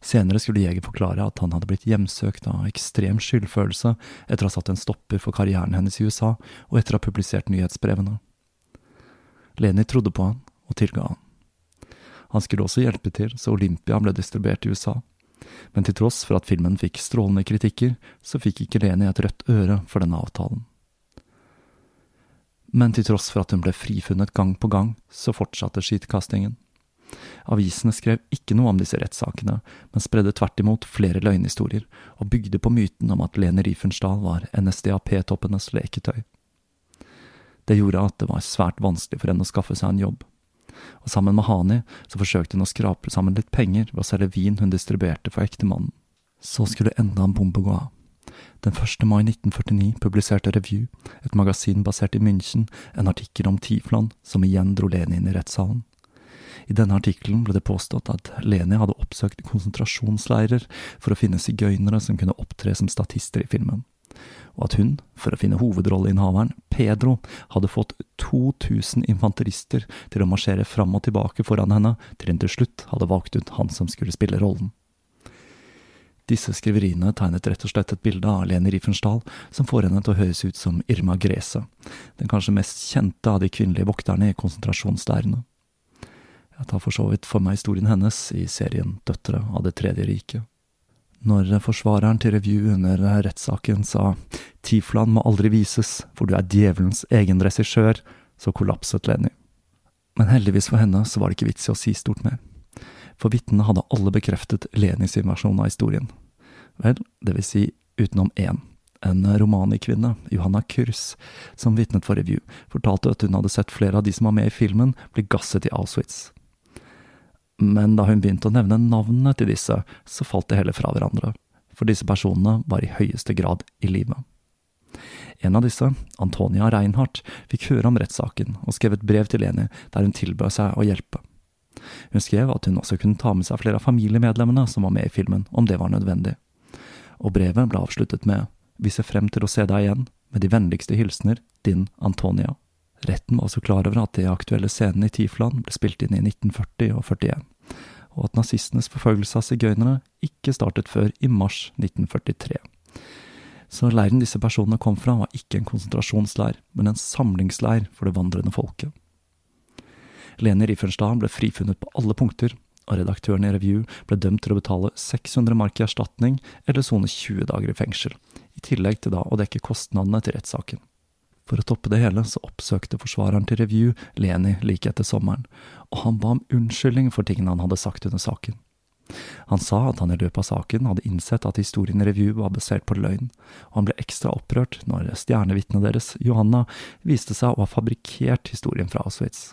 Senere skulle Jeger forklare at han hadde blitt hjemsøkt av ekstrem skyldfølelse etter å ha satt en stopper for karrieren hennes i USA, og etter å ha publisert nyhetsbrevene. Leni trodde på han, og tilga han. Han skulle også hjelpe til så Olympia ble distribuert i USA, men til tross for at filmen fikk strålende kritikker, så fikk ikke Leni et rødt øre for denne avtalen. Men til tross for at hun ble frifunnet gang på gang, så fortsatte skitkastingen. Avisene skrev ikke noe om disse rettssakene, men spredde tvert imot flere løgnhistorier, og bygde på myten om at Lene Riefenstahl var NSDAP-toppenes leketøy. Det gjorde at det var svært vanskelig for henne å skaffe seg en jobb. Og sammen med Hani så forsøkte hun å skrape sammen litt penger ved å selge vin hun distribuerte for ektemannen. Så skulle enda en bombe gå av. Den 1. mai 1949 publiserte Review, et magasin basert i München, en artikkel om Tifland, som igjen dro Leni inn i rettssalen. I denne artikkelen ble det påstått at Leni hadde oppsøkt konsentrasjonsleirer for å finne sigøynere som kunne opptre som statister i filmen, og at hun, for å finne hovedrolleinnehaveren, Pedro, hadde fått 2000 infanterister til å marsjere fram og tilbake foran henne, til hun til slutt hadde valgt ut han som skulle spille rollen. Disse skriveriene tegnet rett og slett et bilde av Leni Riefenstahl som får henne til å høres ut som Irma Grese, den kanskje mest kjente av de kvinnelige vokterne i konsentrasjonsleirene. Jeg tar for så vidt for meg historien hennes i serien Døtre av Det tredje riket. Når forsvareren til review under rettssaken sa Tiflan må aldri vises, for du er djevelens egen regissør, så kollapset Lenny. Men heldigvis for henne så var det ikke vits i å si stort mer. For vitnene hadde alle bekreftet Lenys versjon av historien. Vel, det vil si utenom én. En romanikvinne, Johanna Kurs, som vitnet for review, fortalte at hun hadde sett flere av de som var med i filmen, bli gasset i Auschwitz men da hun begynte å nevne navnene til disse, så falt det heller fra hverandre, for disse personene var i høyeste grad i live. En av disse, Antonia Reinhardt, fikk høre om rettssaken og skrev et brev til Leni der hun tilbød seg å hjelpe. Hun skrev at hun også kunne ta med seg flere av familiemedlemmene som var med i filmen, om det var nødvendig. Og brevet ble avsluttet med Vi ser frem til å se deg igjen, med de vennligste hilsener, din Antonia. Retten var også klar over at de aktuelle scenene i Tifland ble spilt inn i 1940 og 41, og at nazistenes forfølgelse av sigøynere ikke startet før i mars 1943. Så leiren disse personene kom fra, var ikke en konsentrasjonsleir, men en samlingsleir for det vandrende folket. Lene Riefenstahl ble frifunnet på alle punkter, og redaktøren i Review ble dømt til å betale 600 mark i erstatning eller sone 20 dager i fengsel, i tillegg til da å dekke kostnadene til rettssaken. For å toppe det hele så oppsøkte forsvareren til Review Leni like etter sommeren, og han ba om unnskyldning for tingene han hadde sagt under saken. Han sa at han i løpet av saken hadde innsett at historien i Review var basert på løgn, og han ble ekstra opprørt når stjernevitnet deres, Johanna, viste seg å ha fabrikkert historien fra Auschwitz.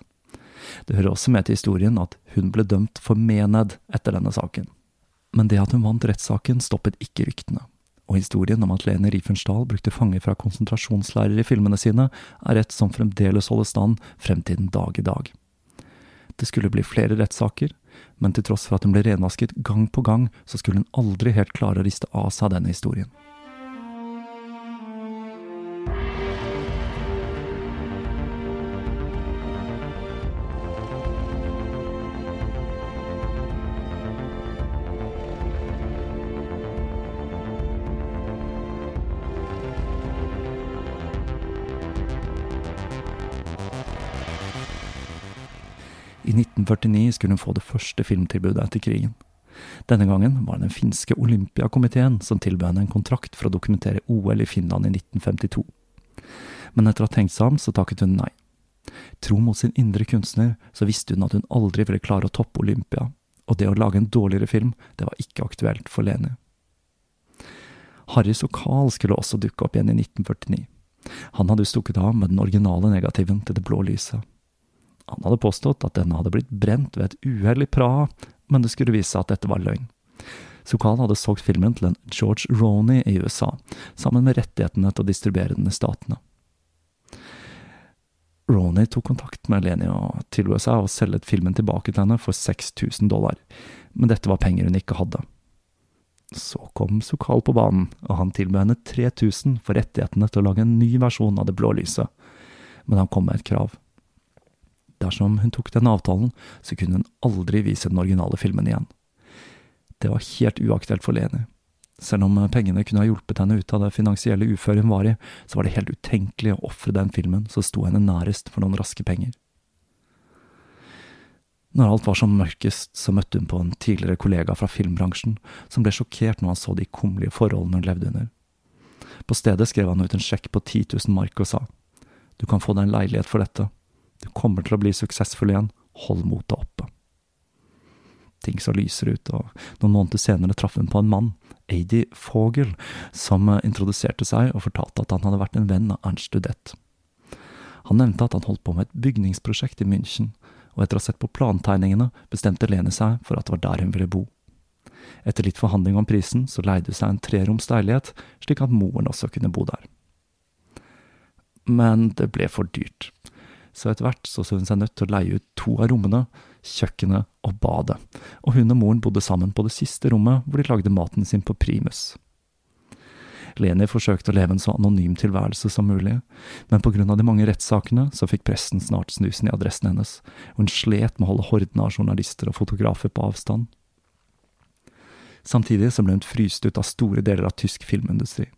Det hører også med til historien at hun ble dømt for mened etter denne saken. Men det at hun vant rettssaken, stoppet ikke ryktene og historien om at Lene Riefenstahl brukte fanger fra konsentrasjonsleirer i filmene sine, er et som fremdeles holder stand frem til den dag i dag. Det skulle bli flere rettssaker, men til tross for at hun ble renvasket gang på gang, så skulle hun aldri helt klare å riste av seg denne historien. 1949 skulle hun få det første filmtilbudet etter krigen. Denne gangen var det den finske Olympiakomiteen som tilbød henne en kontrakt for å dokumentere OL i Finland i 1952. Men etter å ha tenkt seg om, så takket hun nei. Tro mot sin indre kunstner, så visste hun at hun aldri ville klare å toppe Olympia, og det å lage en dårligere film, det var ikke aktuelt for Leni. Harris og Carl skulle også dukke opp igjen i 1949. Han hadde stukket av med den originale negativen til Det blå lyset. Han hadde påstått at denne hadde blitt brent ved et uhell i Praha, men det skulle vise seg at dette var løgn. Sokal hadde solgt filmen til en George Roney i USA, sammen med rettighetene til å distribuere den i statene. Roney tok kontakt med Leni og tilbød seg å selge filmen tilbake til henne for 6000 dollar, men dette var penger hun ikke hadde. Så kom Sokal på banen, og han tilbød henne 3000 for rettighetene til å lage en ny versjon av Det blå lyset, men han kom med et krav. Dersom hun tok den avtalen, så kunne hun aldri vise den originale filmen igjen. Det var helt uaktuelt for Leni. Selv om pengene kunne ha hjulpet henne ut av det finansielle uføret hun var i, så var det helt utenkelig å ofre den filmen som sto henne nærest for noen raske penger. Når alt var som mørkest, så møtte hun på en tidligere kollega fra filmbransjen, som ble sjokkert når han så de kummerlige forholdene hun levde under. På stedet skrev han ut en sjekk på 10 000 mark og sa, du kan få deg en leilighet for dette, du kommer til å bli suksessfull igjen. Hold motet oppe. Ting så lyser ut, og noen måneder senere traff hun på en mann, Adi Fogel, som introduserte seg og fortalte at han hadde vært en venn av Ernst Studett. Han nevnte at han holdt på med et bygningsprosjekt i München, og etter å ha sett på plantegningene bestemte Lene seg for at det var der hun ville bo. Etter litt forhandling om prisen så leide hun seg en treroms leilighet, slik at moren også kunne bo der. Men det ble for dyrt så etter hvert så, hun seg nødt til å leie ut to av rommene, kjøkkenet og badet, og hun og moren bodde sammen på det siste rommet hvor de lagde maten sin på primus. Leni forsøkte å leve en så anonym tilværelse som mulig, men på grunn av de mange rettssakene så fikk pressen snart snusen i adressen hennes, og hun slet med å holde horden av journalister og fotografer på avstand. Samtidig så ble hun fryst ut av store deler av tysk filmindustri.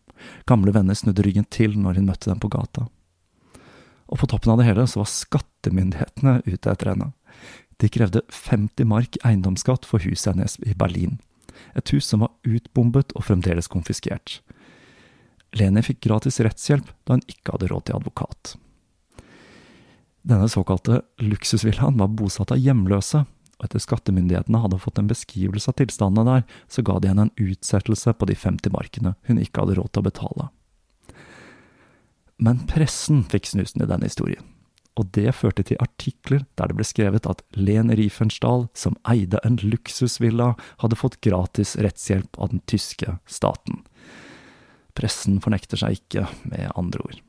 Gamle venner snudde ryggen til når hun møtte dem på gata og på toppen av det hele så var skattemyndighetene ute etter henne. De krevde 50 mark eiendomsskatt for huset hennes i Berlin. Et hus som var utbombet og fremdeles konfiskert. Leni fikk gratis rettshjelp da hun ikke hadde råd til advokat. Denne såkalte luksusvillaen var bosatt av hjemløse, og etter skattemyndighetene hadde fått en beskrivelse av tilstandene der, så ga de henne en utsettelse på de 50 markene hun ikke hadde råd til å betale. Men pressen fikk snusen i denne historien, og det førte til artikler der det ble skrevet at Len Riefenstahl, som eide en luksusvilla, hadde fått gratis rettshjelp av den tyske staten. Pressen fornekter seg ikke, med andre ord.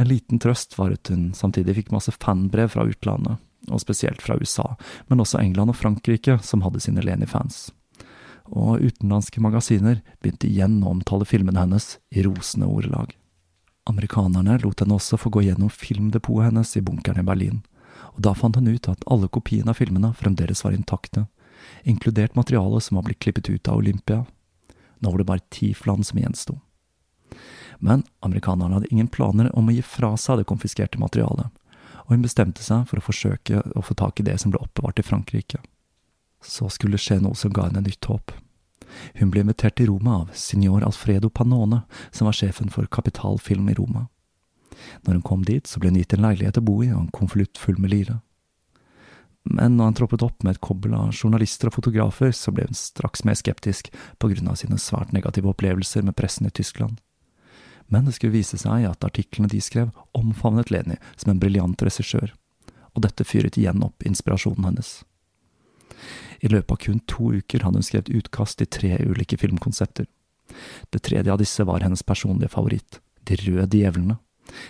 En liten trøst var at hun samtidig fikk masse fanbrev fra utlandet, og spesielt fra USA, men også England og Frankrike, som hadde sine Leni-fans. Og utenlandske magasiner begynte igjen å omtale filmene hennes i rosende ordelag. Amerikanerne lot henne også få gå gjennom filmdepotet hennes i bunkeren i Berlin, og da fant hun ut at alle kopiene av filmene fremdeles var intakte, inkludert materialet som var blitt klippet ut av Olympia. Nå var det bare ti fland som gjensto. Men amerikanerne hadde ingen planer om å gi fra seg det konfiskerte materialet, og hun bestemte seg for å forsøke å få tak i det som ble oppbevart i Frankrike. Så skulle det skje noe som ga henne nytt håp. Hun ble invitert til Roma av signor Alfredo Panone, som var sjefen for kapitalfilm i Roma. Når hun kom dit, så ble hun gitt en leilighet å bo i og en konvolutt full med lire. Men når han troppet opp med et kobbel av journalister og fotografer, så ble hun straks mer skeptisk på grunn av sine svært negative opplevelser med pressen i Tyskland. Men det skulle vise seg at artiklene de skrev, omfavnet Leni som en briljant regissør, og dette fyret igjen opp inspirasjonen hennes. I løpet av kun to uker hadde hun skrevet utkast til tre ulike filmkonsepter. Det tredje av disse var hennes personlige favoritt, De røde djevlene,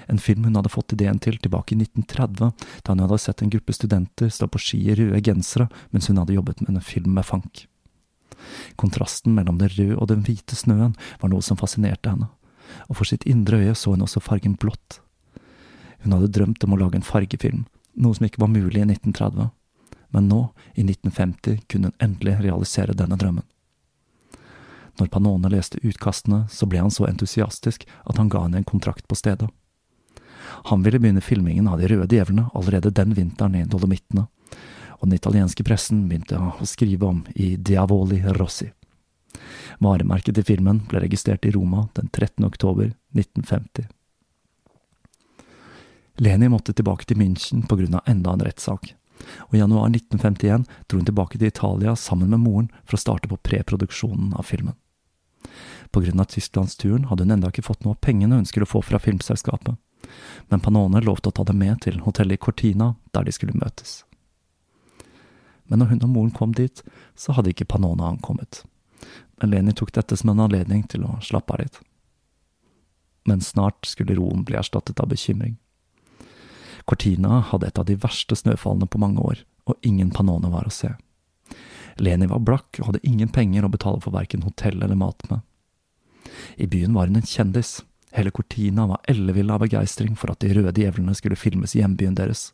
en film hun hadde fått ideen til tilbake i 1930, da hun hadde sett en gruppe studenter stå på ski i røde gensere mens hun hadde jobbet med en film med funk. Kontrasten mellom den røde og den hvite snøen var noe som fascinerte henne, og for sitt indre øye så hun også fargen blått. Hun hadde drømt om å lage en fargefilm, noe som ikke var mulig i 1930, men nå, i 1950, kunne hun endelig realisere denne drømmen. Når Panone leste utkastene, så ble han så entusiastisk at han ga henne en kontrakt på stedet. Han ville begynne filmingen av De røde djevlene allerede den vinteren i Dolomittene, og den italienske pressen begynte å skrive om i Diavoli Rossi. Varemerket til filmen ble registrert i Roma den 13. oktober 1950. Leni måtte tilbake til München av enda en rettssak, og i januar 1951 dro hun tilbake til Italia sammen med moren for å starte på preproduksjonen av filmen. På grunn av tysklandsturen hadde hun enda ikke fått noe av pengene hun skulle få fra filmselskapet, men Panone lovte å ta dem med til hotellet i Cortina, der de skulle møtes. Men når hun og moren kom dit, så hadde ikke Panone ankommet. Men Leni tok dette som en anledning til å slappe av litt. Men snart skulle roen bli erstattet av bekymring. Cortina hadde et av de verste snøfallene på mange år, og ingen Panone var å se. Leni var blakk og hadde ingen penger å betale for verken hotell eller mat med. I byen var hun en kjendis, Hele Cortina var ellevill av begeistring for at De røde djevlene skulle filmes i hjembyen deres,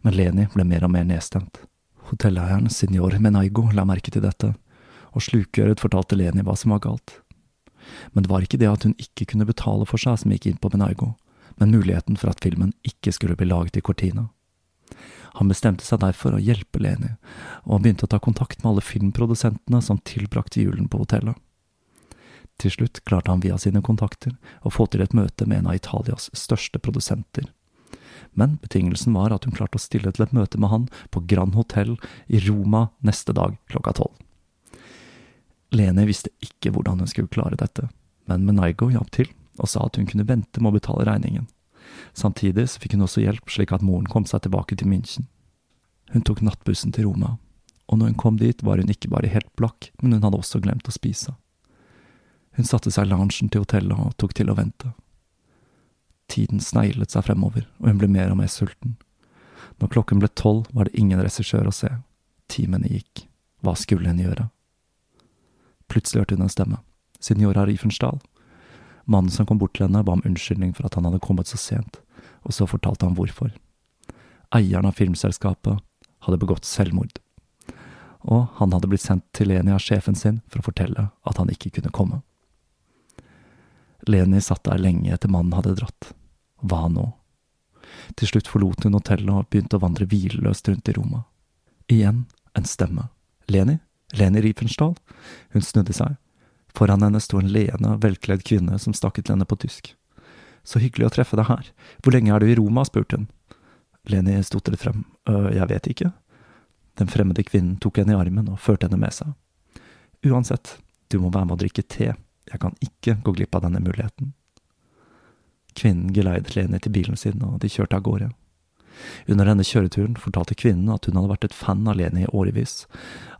men Leni ble mer og mer nedstemt. Hotelleieren signor Menaigo la merke til dette, og slukøret fortalte Leni hva som var galt. Men det var ikke det at hun ikke kunne betale for seg som gikk inn på Menaigo, men muligheten for at filmen ikke skulle bli laget i Cortina. Han bestemte seg derfor å hjelpe Leni, og han begynte å ta kontakt med alle filmprodusentene som tilbrakte julen på hotellet. Til slutt klarte han via sine kontakter å få til et møte med en av Italias største produsenter. Men betingelsen var at hun klarte å stille til et møte med han på Grand Hotel i Roma neste dag klokka tolv. Leni visste ikke hvordan hun skulle klare dette, men Menaigo hjalp til og sa at hun kunne vente med å betale regningen. Samtidig så fikk hun også hjelp slik at moren kom seg tilbake til München. Hun tok nattbussen til Roma, og når hun kom dit var hun ikke bare helt blakk, men hun hadde også glemt å spise. Hun satte seg i loungen til hotellet og tok til å vente. Tiden sneglet seg fremover, og hun ble mer og mer sulten. Når klokken ble tolv, var det ingen regissør å se. Timene gikk. Hva skulle hun gjøre? Plutselig hørte hun en stemme. Signora Riefenstahl. Mannen som kom bort til henne, ba om unnskyldning for at han hadde kommet så sent, og så fortalte han hvorfor. Eieren av filmselskapet hadde begått selvmord, og han hadde blitt sendt til Leni av sjefen sin for å fortelle at han ikke kunne komme. Leni satt der lenge etter mannen hadde dratt. Hva nå? Til slutt forlot hun hotellet og begynte å vandre hvileløst rundt i rommet. Igjen en stemme. Leni, Leni Riefenstahl? Hun snudde seg. Foran henne sto en leende, og velkledd kvinne som stakk til henne på tysk. Så hyggelig å treffe deg her. Hvor lenge er du i Roma? spurte hun. Leni stotret frem. Jeg vet ikke. Den fremmede kvinnen tok henne i armen og førte henne med seg. Uansett, du må være med å drikke te. Jeg kan ikke gå glipp av denne muligheten. Kvinnen geleidet Leni til bilen sin, og de kjørte av gårde. Under denne kjøreturen fortalte kvinnen at hun hadde vært et fan av Leni i årevis,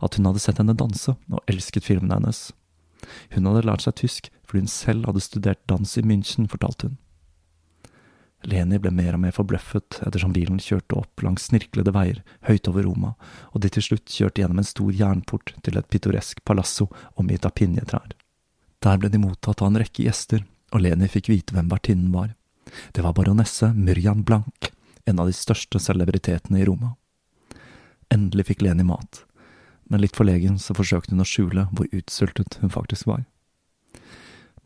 at hun hadde sett henne danse og elsket filmene hennes. Hun hadde lært seg tysk fordi hun selv hadde studert dans i München, fortalte hun. Leni ble mer og mer forbløffet ettersom bilen kjørte opp langs snirklede veier høyt over Roma, og de til slutt kjørte gjennom en stor jernport til et pittoresk palasso omgitt av pinjetrær. Der ble de mottatt av en rekke gjester, og Leni fikk vite hvem vertinnen var. Det var baronesse Myrjan Blank, en av de største celebritetene i Roma. Endelig fikk Leni mat, men litt forlegen så forsøkte hun å skjule hvor utsultet hun faktisk var.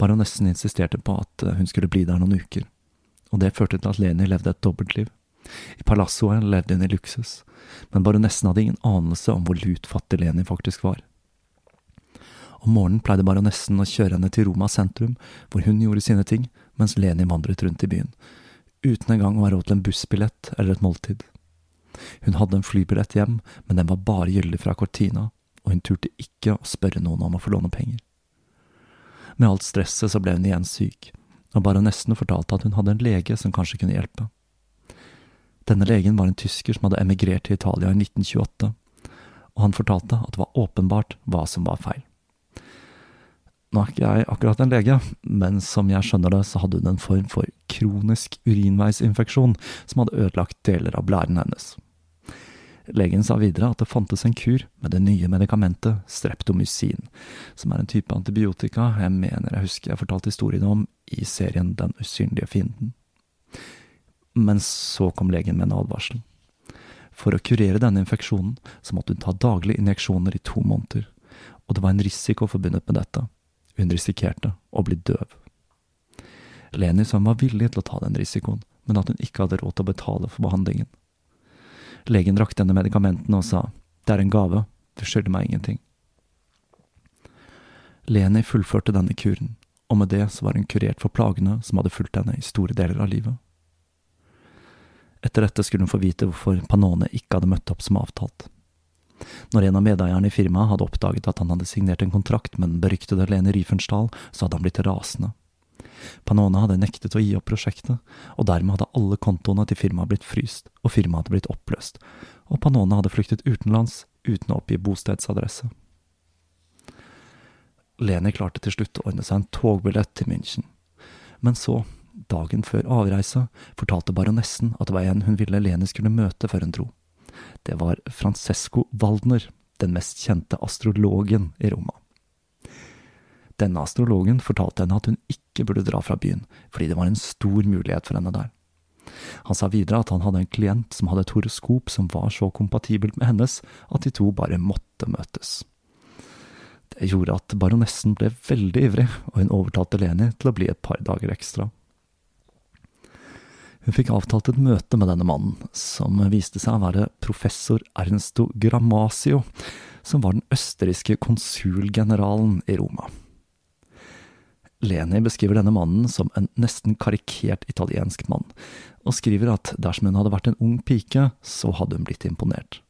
Baronessen insisterte på at hun skulle bli der noen uker, og det førte til at Leni levde et dobbeltliv. I palassoet levde hun i luksus, men baronessen hadde ingen anelse om hvor lutfattig Leni faktisk var. Om morgenen pleide baronessen å kjøre henne til Roma sentrum, hvor hun gjorde sine ting, mens Leni vandret rundt i byen, uten engang å ha råd til en bussbillett eller et måltid. Hun hadde en flybillett hjem, men den var bare gyldig fra Cortina, og hun turte ikke å spørre noen om å få låne penger. Med alt stresset så ble hun igjen syk, og baronessen fortalte at hun hadde en lege som kanskje kunne hjelpe. Denne legen var en tysker som hadde emigrert til Italia i 1928, og han fortalte at det var åpenbart hva som var feil. Nå er ikke jeg akkurat en lege, men som jeg skjønner det, så hadde hun en form for kronisk urinveisinfeksjon som hadde ødelagt deler av blæren hennes. Legen sa videre at det fantes en kur med det nye medikamentet streptomycin, som er en type antibiotika jeg mener jeg husker jeg fortalte historien om i serien Den usynlige fienden. Men så kom legen med en advarsel. For å kurere denne infeksjonen så måtte hun ta daglige injeksjoner i to måneder, og det var en risiko forbundet med dette hun risikerte å bli døv. Leni hun var villig til å ta den risikoen, men at hun ikke hadde råd til å betale for behandlingen. Legen rakte henne medikamentene og sa det er en gave, du skylder meg ingenting. Leni fullførte denne kuren, og med det så var hun kurert for plagene som hadde fulgt henne i store deler av livet. Etter dette skulle hun få vite hvorfor Panone ikke hadde møtt opp som avtalt. Når en av medeierne i firmaet hadde oppdaget at han hadde signert en kontrakt med den beryktede Lene Riefenstahl, så hadde han blitt rasende. Panone hadde nektet å gi opp prosjektet, og dermed hadde alle kontoene til firmaet blitt fryst, og firmaet hadde blitt oppløst, og Panone hadde flyktet utenlands uten å oppgi bostedsadresse. Leni klarte til slutt å ordne seg en togbillett til München, men så, dagen før avreise, fortalte baronessen at det var en hun ville Leni skulle møte før hun dro det var Francesco Waldner, den mest kjente astrologen i Roma. Denne astrologen fortalte henne at hun ikke burde dra fra byen, fordi det var en stor mulighet for henne der. Han sa videre at han hadde en klient som hadde et horoskop som var så kompatibelt med hennes at de to bare måtte møtes. Det gjorde at baronessen ble veldig ivrig, og hun overtalte Leni til å bli et par dager ekstra. Hun fikk avtalt et møte med denne mannen, som viste seg å være professor Ernsto Grammasio, som var den østerrikske konsulgeneralen i Roma. Leni beskriver denne mannen som en nesten karikert italiensk mann, og skriver at dersom hun hadde vært en ung pike, så hadde hun blitt imponert.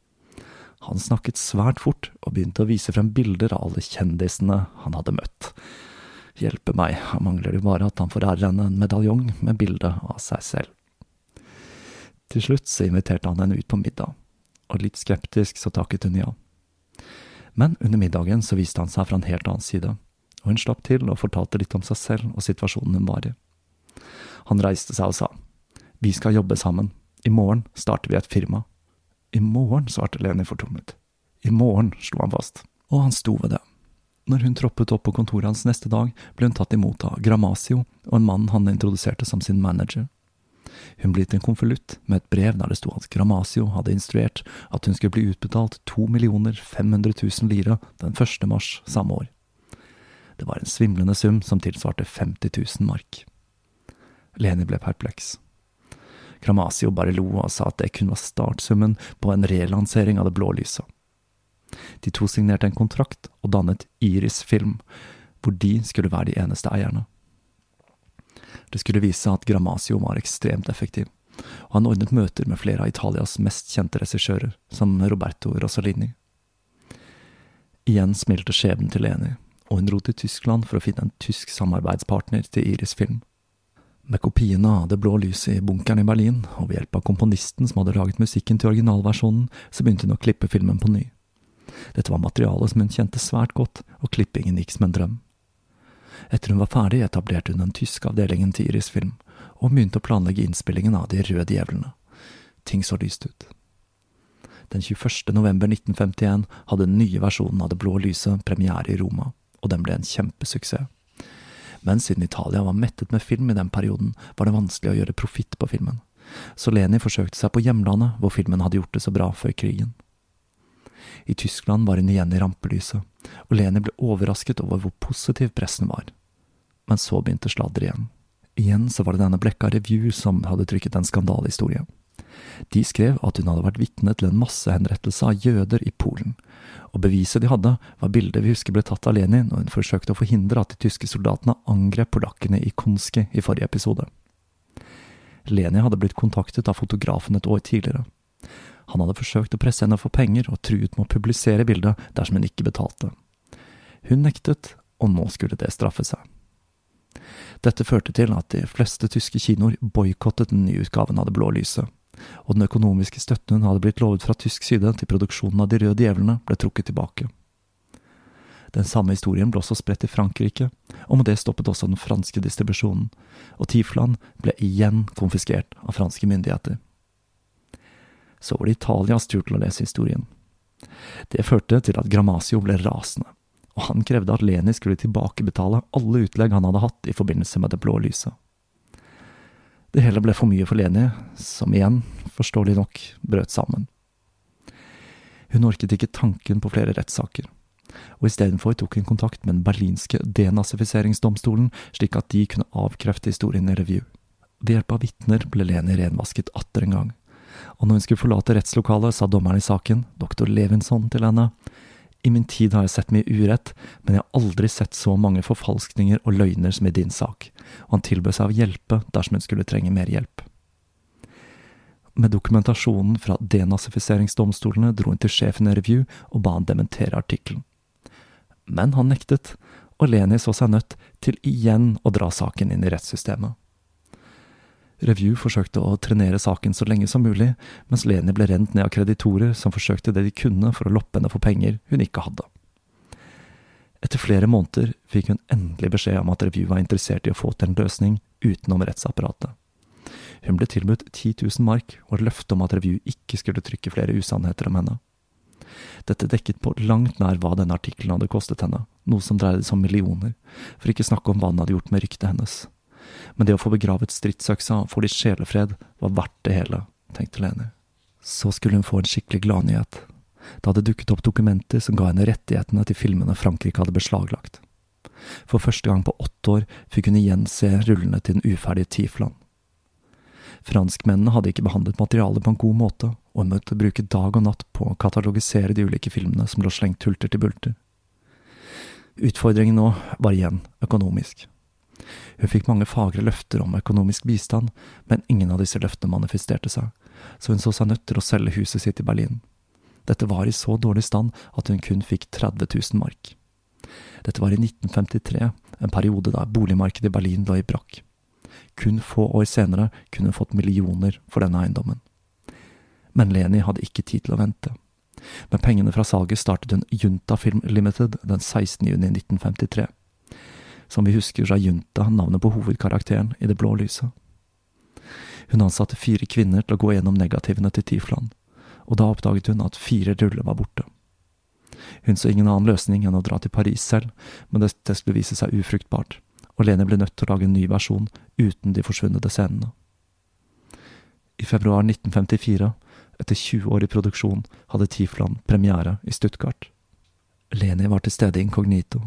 Han snakket svært fort og begynte å vise frem bilder av alle kjendisene han hadde møtt. Hjelpe meg, han mangler jo bare at han forærer henne en medaljong med bilde av seg selv. Til slutt så inviterte han henne ut på middag, og litt skeptisk så takket hun ja. Men under middagen så viste han seg fra en helt annen side, og hun slapp til og fortalte litt om seg selv og situasjonen hun var i. Han reiste seg og sa, Vi skal jobbe sammen, i morgen starter vi et firma. I morgen, svarte Leni fortumlet. I morgen, slo han fast, og han sto ved det. Når hun troppet opp på kontoret hans neste dag, ble hun tatt imot av Gramasio og en mann han introduserte som sin manager. Hun ble gitt en konvolutt med et brev der det sto at Gramasio hadde instruert at hun skulle bli utbetalt to millioner 500 000 lire den 1. mars samme år. Det var en svimlende sum som tilsvarte 50 000 mark. Leni ble perpleks. Kramasio bare lo og sa at det kun var startsummen på en relansering av det blå lyset. De to signerte en kontrakt og dannet Iris Film, hvor de skulle være de eneste eierne. Det skulle vise at Gramasio var ekstremt effektiv, og han ordnet møter med flere av Italias mest kjente regissører, som Roberto Rossellini. Igjen smilte skjebnen til Leni, og hun dro til Tyskland for å finne en tysk samarbeidspartner til Iris Film. Med kopiene av Det blå lyset i bunkeren i Berlin, og ved hjelp av komponisten som hadde laget musikken til originalversjonen, så begynte hun å klippe filmen på ny. Dette var materiale som hun kjente svært godt, og klippingen gikk som en drøm. Etter hun var ferdig, etablerte hun den tyske avdelingen til Iris Film, og begynte å planlegge innspillingen av De røde djevlene. Ting så lyst ut. Den 21. november 1951 hadde den nye versjonen av Det blå lyset premiere i Roma, og den ble en kjempesuksess. Men siden Italia var mettet med film i den perioden, var det vanskelig å gjøre profitt på filmen. Så Leni forsøkte seg på hjemlandet, hvor filmen hadde gjort det så bra før krigen. I Tyskland var hun igjen i rampelyset, og Leni ble overrasket over hvor positiv pressen var. Men så begynte sladderet igjen. Igjen så var det denne Blekka Review som hadde trykket en skandalehistorie. De skrev at hun hadde vært vitne til en massehenrettelse av jøder i Polen, og beviset de hadde, var bildet vi husker ble tatt av Lenin når hun forsøkte å forhindre at de tyske soldatene angrep polakkene i Konski i forrige episode. Leni hadde blitt kontaktet av fotografen et år tidligere, han hadde forsøkt å presse henne for penger og truet med å publisere bildet dersom hun ikke betalte. Hun nektet, og nå skulle det straffe seg. Dette førte til at de fleste tyske kinoer boikottet den nye utgaven av Det blå lyset, og den økonomiske støtten hun hadde blitt lovet fra tysk side til produksjonen av De røde djevlene, ble trukket tilbake. Den samme historien ble også spredt i Frankrike, og med det stoppet også den franske distribusjonen, og Tifland ble igjen konfiskert av franske myndigheter så var det Italias tur til å lese historien. Det førte til at Gramasio ble rasende, og han krevde at Leni skulle tilbakebetale alle utlegg han hadde hatt i forbindelse med det blå lyset. Det hele ble for mye for Leni, som igjen, forståelig nok, brøt sammen. Hun orket ikke tanken på flere rettssaker, og istedenfor tok hun kontakt med den berlinske denazifiseringsdomstolen, slik at de kunne avkrefte historien i review. Ved hjelp av vitner ble Leni renvasket atter en gang og når hun skulle forlate rettslokalet, sa dommeren i saken, doktor Levinson, til henne, i min tid har jeg sett mye urett, men jeg har aldri sett så mange forfalskninger og løgner som i din sak, og han tilbød seg å hjelpe dersom hun skulle trenge mer hjelp. Med dokumentasjonen fra denazifiseringsdomstolene dro hun til sjefen i Review og ba han dementere artikkelen. Men han nektet, og Leni så seg nødt til igjen å dra saken inn i rettssystemet. Review forsøkte å trenere saken så lenge som mulig, mens Leni ble rent ned av kreditorer som forsøkte det de kunne for å loppe henne for penger hun ikke hadde. Etter flere måneder fikk hun endelig beskjed om at Review var interessert i å få til en løsning utenom rettsapparatet. Hun ble tilbudt 10 000 mark og et løfte om at Review ikke skulle trykke flere usannheter om henne. Dette dekket på langt nær hva denne artikkelen hadde kostet henne, noe som dreide seg om millioner, for ikke snakke om hva den hadde gjort med ryktet hennes men det å få begravet stridsøksa og få litt sjelefred var verdt det hele, tenkte Leni. Så skulle hun få en skikkelig gladnyhet. Det hadde dukket opp dokumenter som ga henne rettighetene til filmene Frankrike hadde beslaglagt. For første gang på åtte år fikk hun igjen se rullene til den uferdige Tifland. Franskmennene hadde ikke behandlet materialet på en god måte, og hun måtte bruke dag og natt på å katalogisere de ulike filmene som lå slengt hulter til bulter. Utfordringen nå var igjen økonomisk. Hun fikk mange fagre løfter om økonomisk bistand, men ingen av disse løftene manifesterte seg, så hun så seg nødt til å selge huset sitt i Berlin. Dette var i så dårlig stand at hun kun fikk 30 000 mark. Dette var i 1953, en periode da boligmarkedet i Berlin lå i brakk. Kun få år senere kunne hun fått millioner for denne eiendommen. Men Leni hadde ikke tid til å vente. Med pengene fra salget startet hun Junta Film Limited den 16. juni 1953 som vi husker fra Junta, navnet på hovedkarakteren i Det blå lyset. Hun ansatte fire kvinner til å gå gjennom negativene til Tifland, og da oppdaget hun at fire ruller var borte. Hun så ingen annen løsning enn å dra til Paris selv, men dette skulle vise seg ufruktbart, og Lene ble nødt til å lage en ny versjon uten de forsvunne scenene. I februar 1954, etter 20 år i produksjon, hadde Tifland premiere i Stuttgart. Leni var til stede inkognito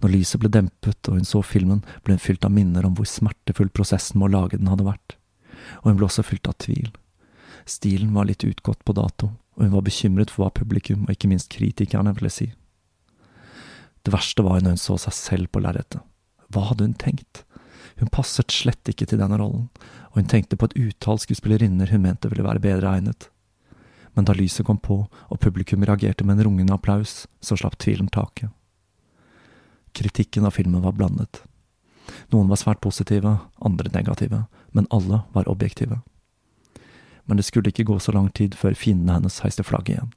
når lyset ble dempet og hun så filmen, ble hun fylt av minner om hvor smertefull prosessen med å lage den hadde vært, og hun ble også fylt av tvil. Stilen var litt utgått på dato, og hun var bekymret for hva publikum, og ikke minst kritikerne, ville si. Det verste var når hun så seg selv på lerretet. Hva hadde hun tenkt? Hun passet slett ikke til denne rollen, og hun tenkte på et utall skuespillerinner hun mente ville være bedre egnet. Men da lyset kom på og publikum reagerte med en rungende applaus, så slapp tvilen taket. Kritikken av filmen var blandet. Noen var svært positive, andre negative, men alle var objektive. Men det skulle ikke gå så lang tid før fiendene hennes heiste flagget igjen,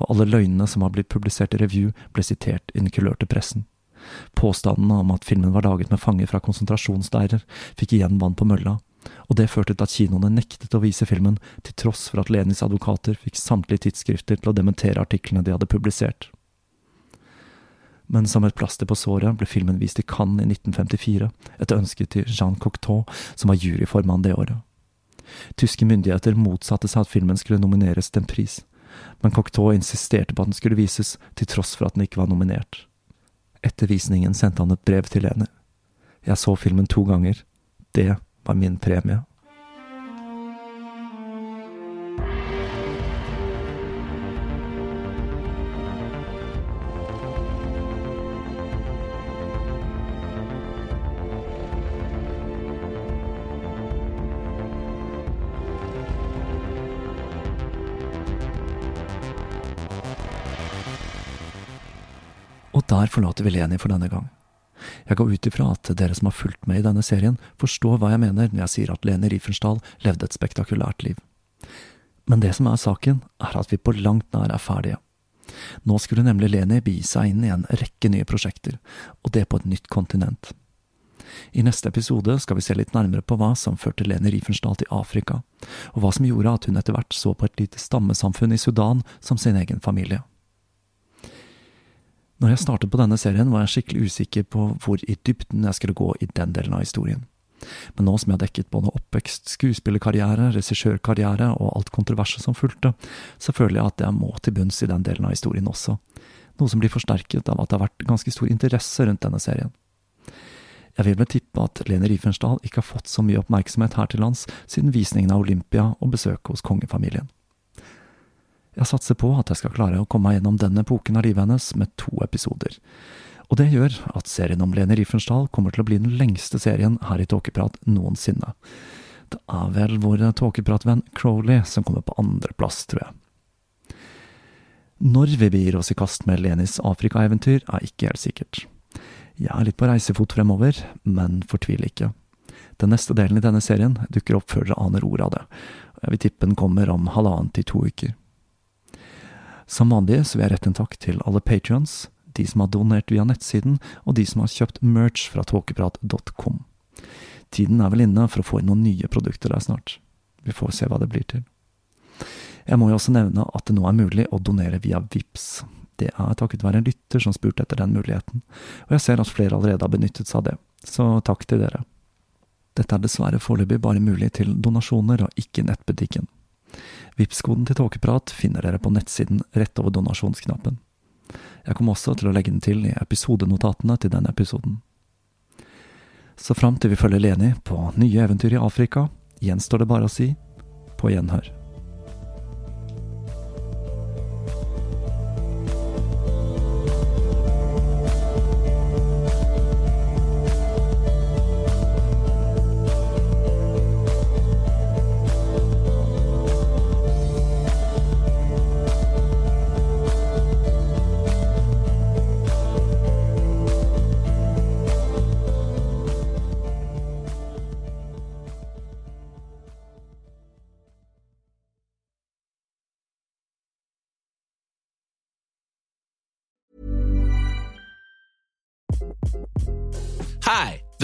og alle løgnene som var blitt publisert i review, ble sitert i den kulørte pressen. Påstandene om at filmen var laget med fanger fra konsentrasjonsleirer, fikk igjen vann på mølla, og det førte til at kinoene nektet å vise filmen, til tross for at Lenis advokater fikk samtlige tidsskrifter til å dementere artiklene de hadde publisert men som et plaster på såret ble filmen vist i Cannes i 1954, etter ønske til Jean Cocteau, som var juryformann det året. Tyske myndigheter motsatte seg at filmen skulle nomineres til en pris, men Cocteau insisterte på at den skulle vises, til tross for at den ikke var nominert. Etter visningen sendte han et brev til Leni. Jeg så filmen to ganger. Det var min premie. Der forlater vi Leni for denne gang. Jeg går ut ifra at dere som har fulgt med i denne serien, forstår hva jeg mener når jeg sier at Leni Riefenstahl levde et spektakulært liv. Men det som er saken, er at vi på langt nær er ferdige. Nå skulle nemlig Leni begi seg inn i en rekke nye prosjekter, og det på et nytt kontinent. I neste episode skal vi se litt nærmere på hva som førte Leni Riefenstahl til Afrika, og hva som gjorde at hun etter hvert så på et lite stammesamfunn i Sudan som sin egen familie. Når jeg startet på denne serien, var jeg skikkelig usikker på hvor i dybden jeg skulle gå i den delen av historien. Men nå som jeg har dekket både oppvekst, skuespillerkarriere, regissørkarriere og alt kontroverset som fulgte, så føler jeg at jeg må til bunns i den delen av historien også, noe som blir forsterket av at det har vært ganske stor interesse rundt denne serien. Jeg vil vel tippe at Lene Riefenstahl ikke har fått så mye oppmerksomhet her til lands siden visningen av Olympia og besøket hos kongefamilien. Jeg satser på at jeg skal klare å komme meg gjennom denne epoken av livet hennes med to episoder. Og det gjør at serien om Lene Riefenstahl kommer til å bli den lengste serien her i Tåkeprat noensinne. Det er vel vår tåkepratvenn Crowley som kommer på andreplass, tror jeg. Når vi begir oss i kast med Lenis Afrika-eventyr, er ikke helt sikkert. Jeg er litt på reisefot fremover, men fortvil ikke. Den neste delen i denne serien dukker opp før dere aner ordet av det. Jeg vil tippe den kommer om halvannen til to uker. Som vanlig så vil jeg rette en takk til alle patrions, de som har donert via nettsiden, og de som har kjøpt merch fra tåkeprat.com. Tiden er vel inne for å få inn noen nye produkter der snart. Vi får se hva det blir til. Jeg må jo også nevne at det nå er mulig å donere via VIPS. Det er takket være en lytter som spurte etter den muligheten, og jeg ser at flere allerede har benyttet seg av det, så takk til dere. Dette er dessverre foreløpig bare mulig til donasjoner og ikke nettbutikken. Vipps-koden til Tåkeprat finner dere på nettsiden rett over donasjonsknappen. Jeg kommer også til å legge den til i episodenotatene til denne episoden. Så fram til vi følger Leni på nye eventyr i Afrika, gjenstår det bare å si på gjenhør.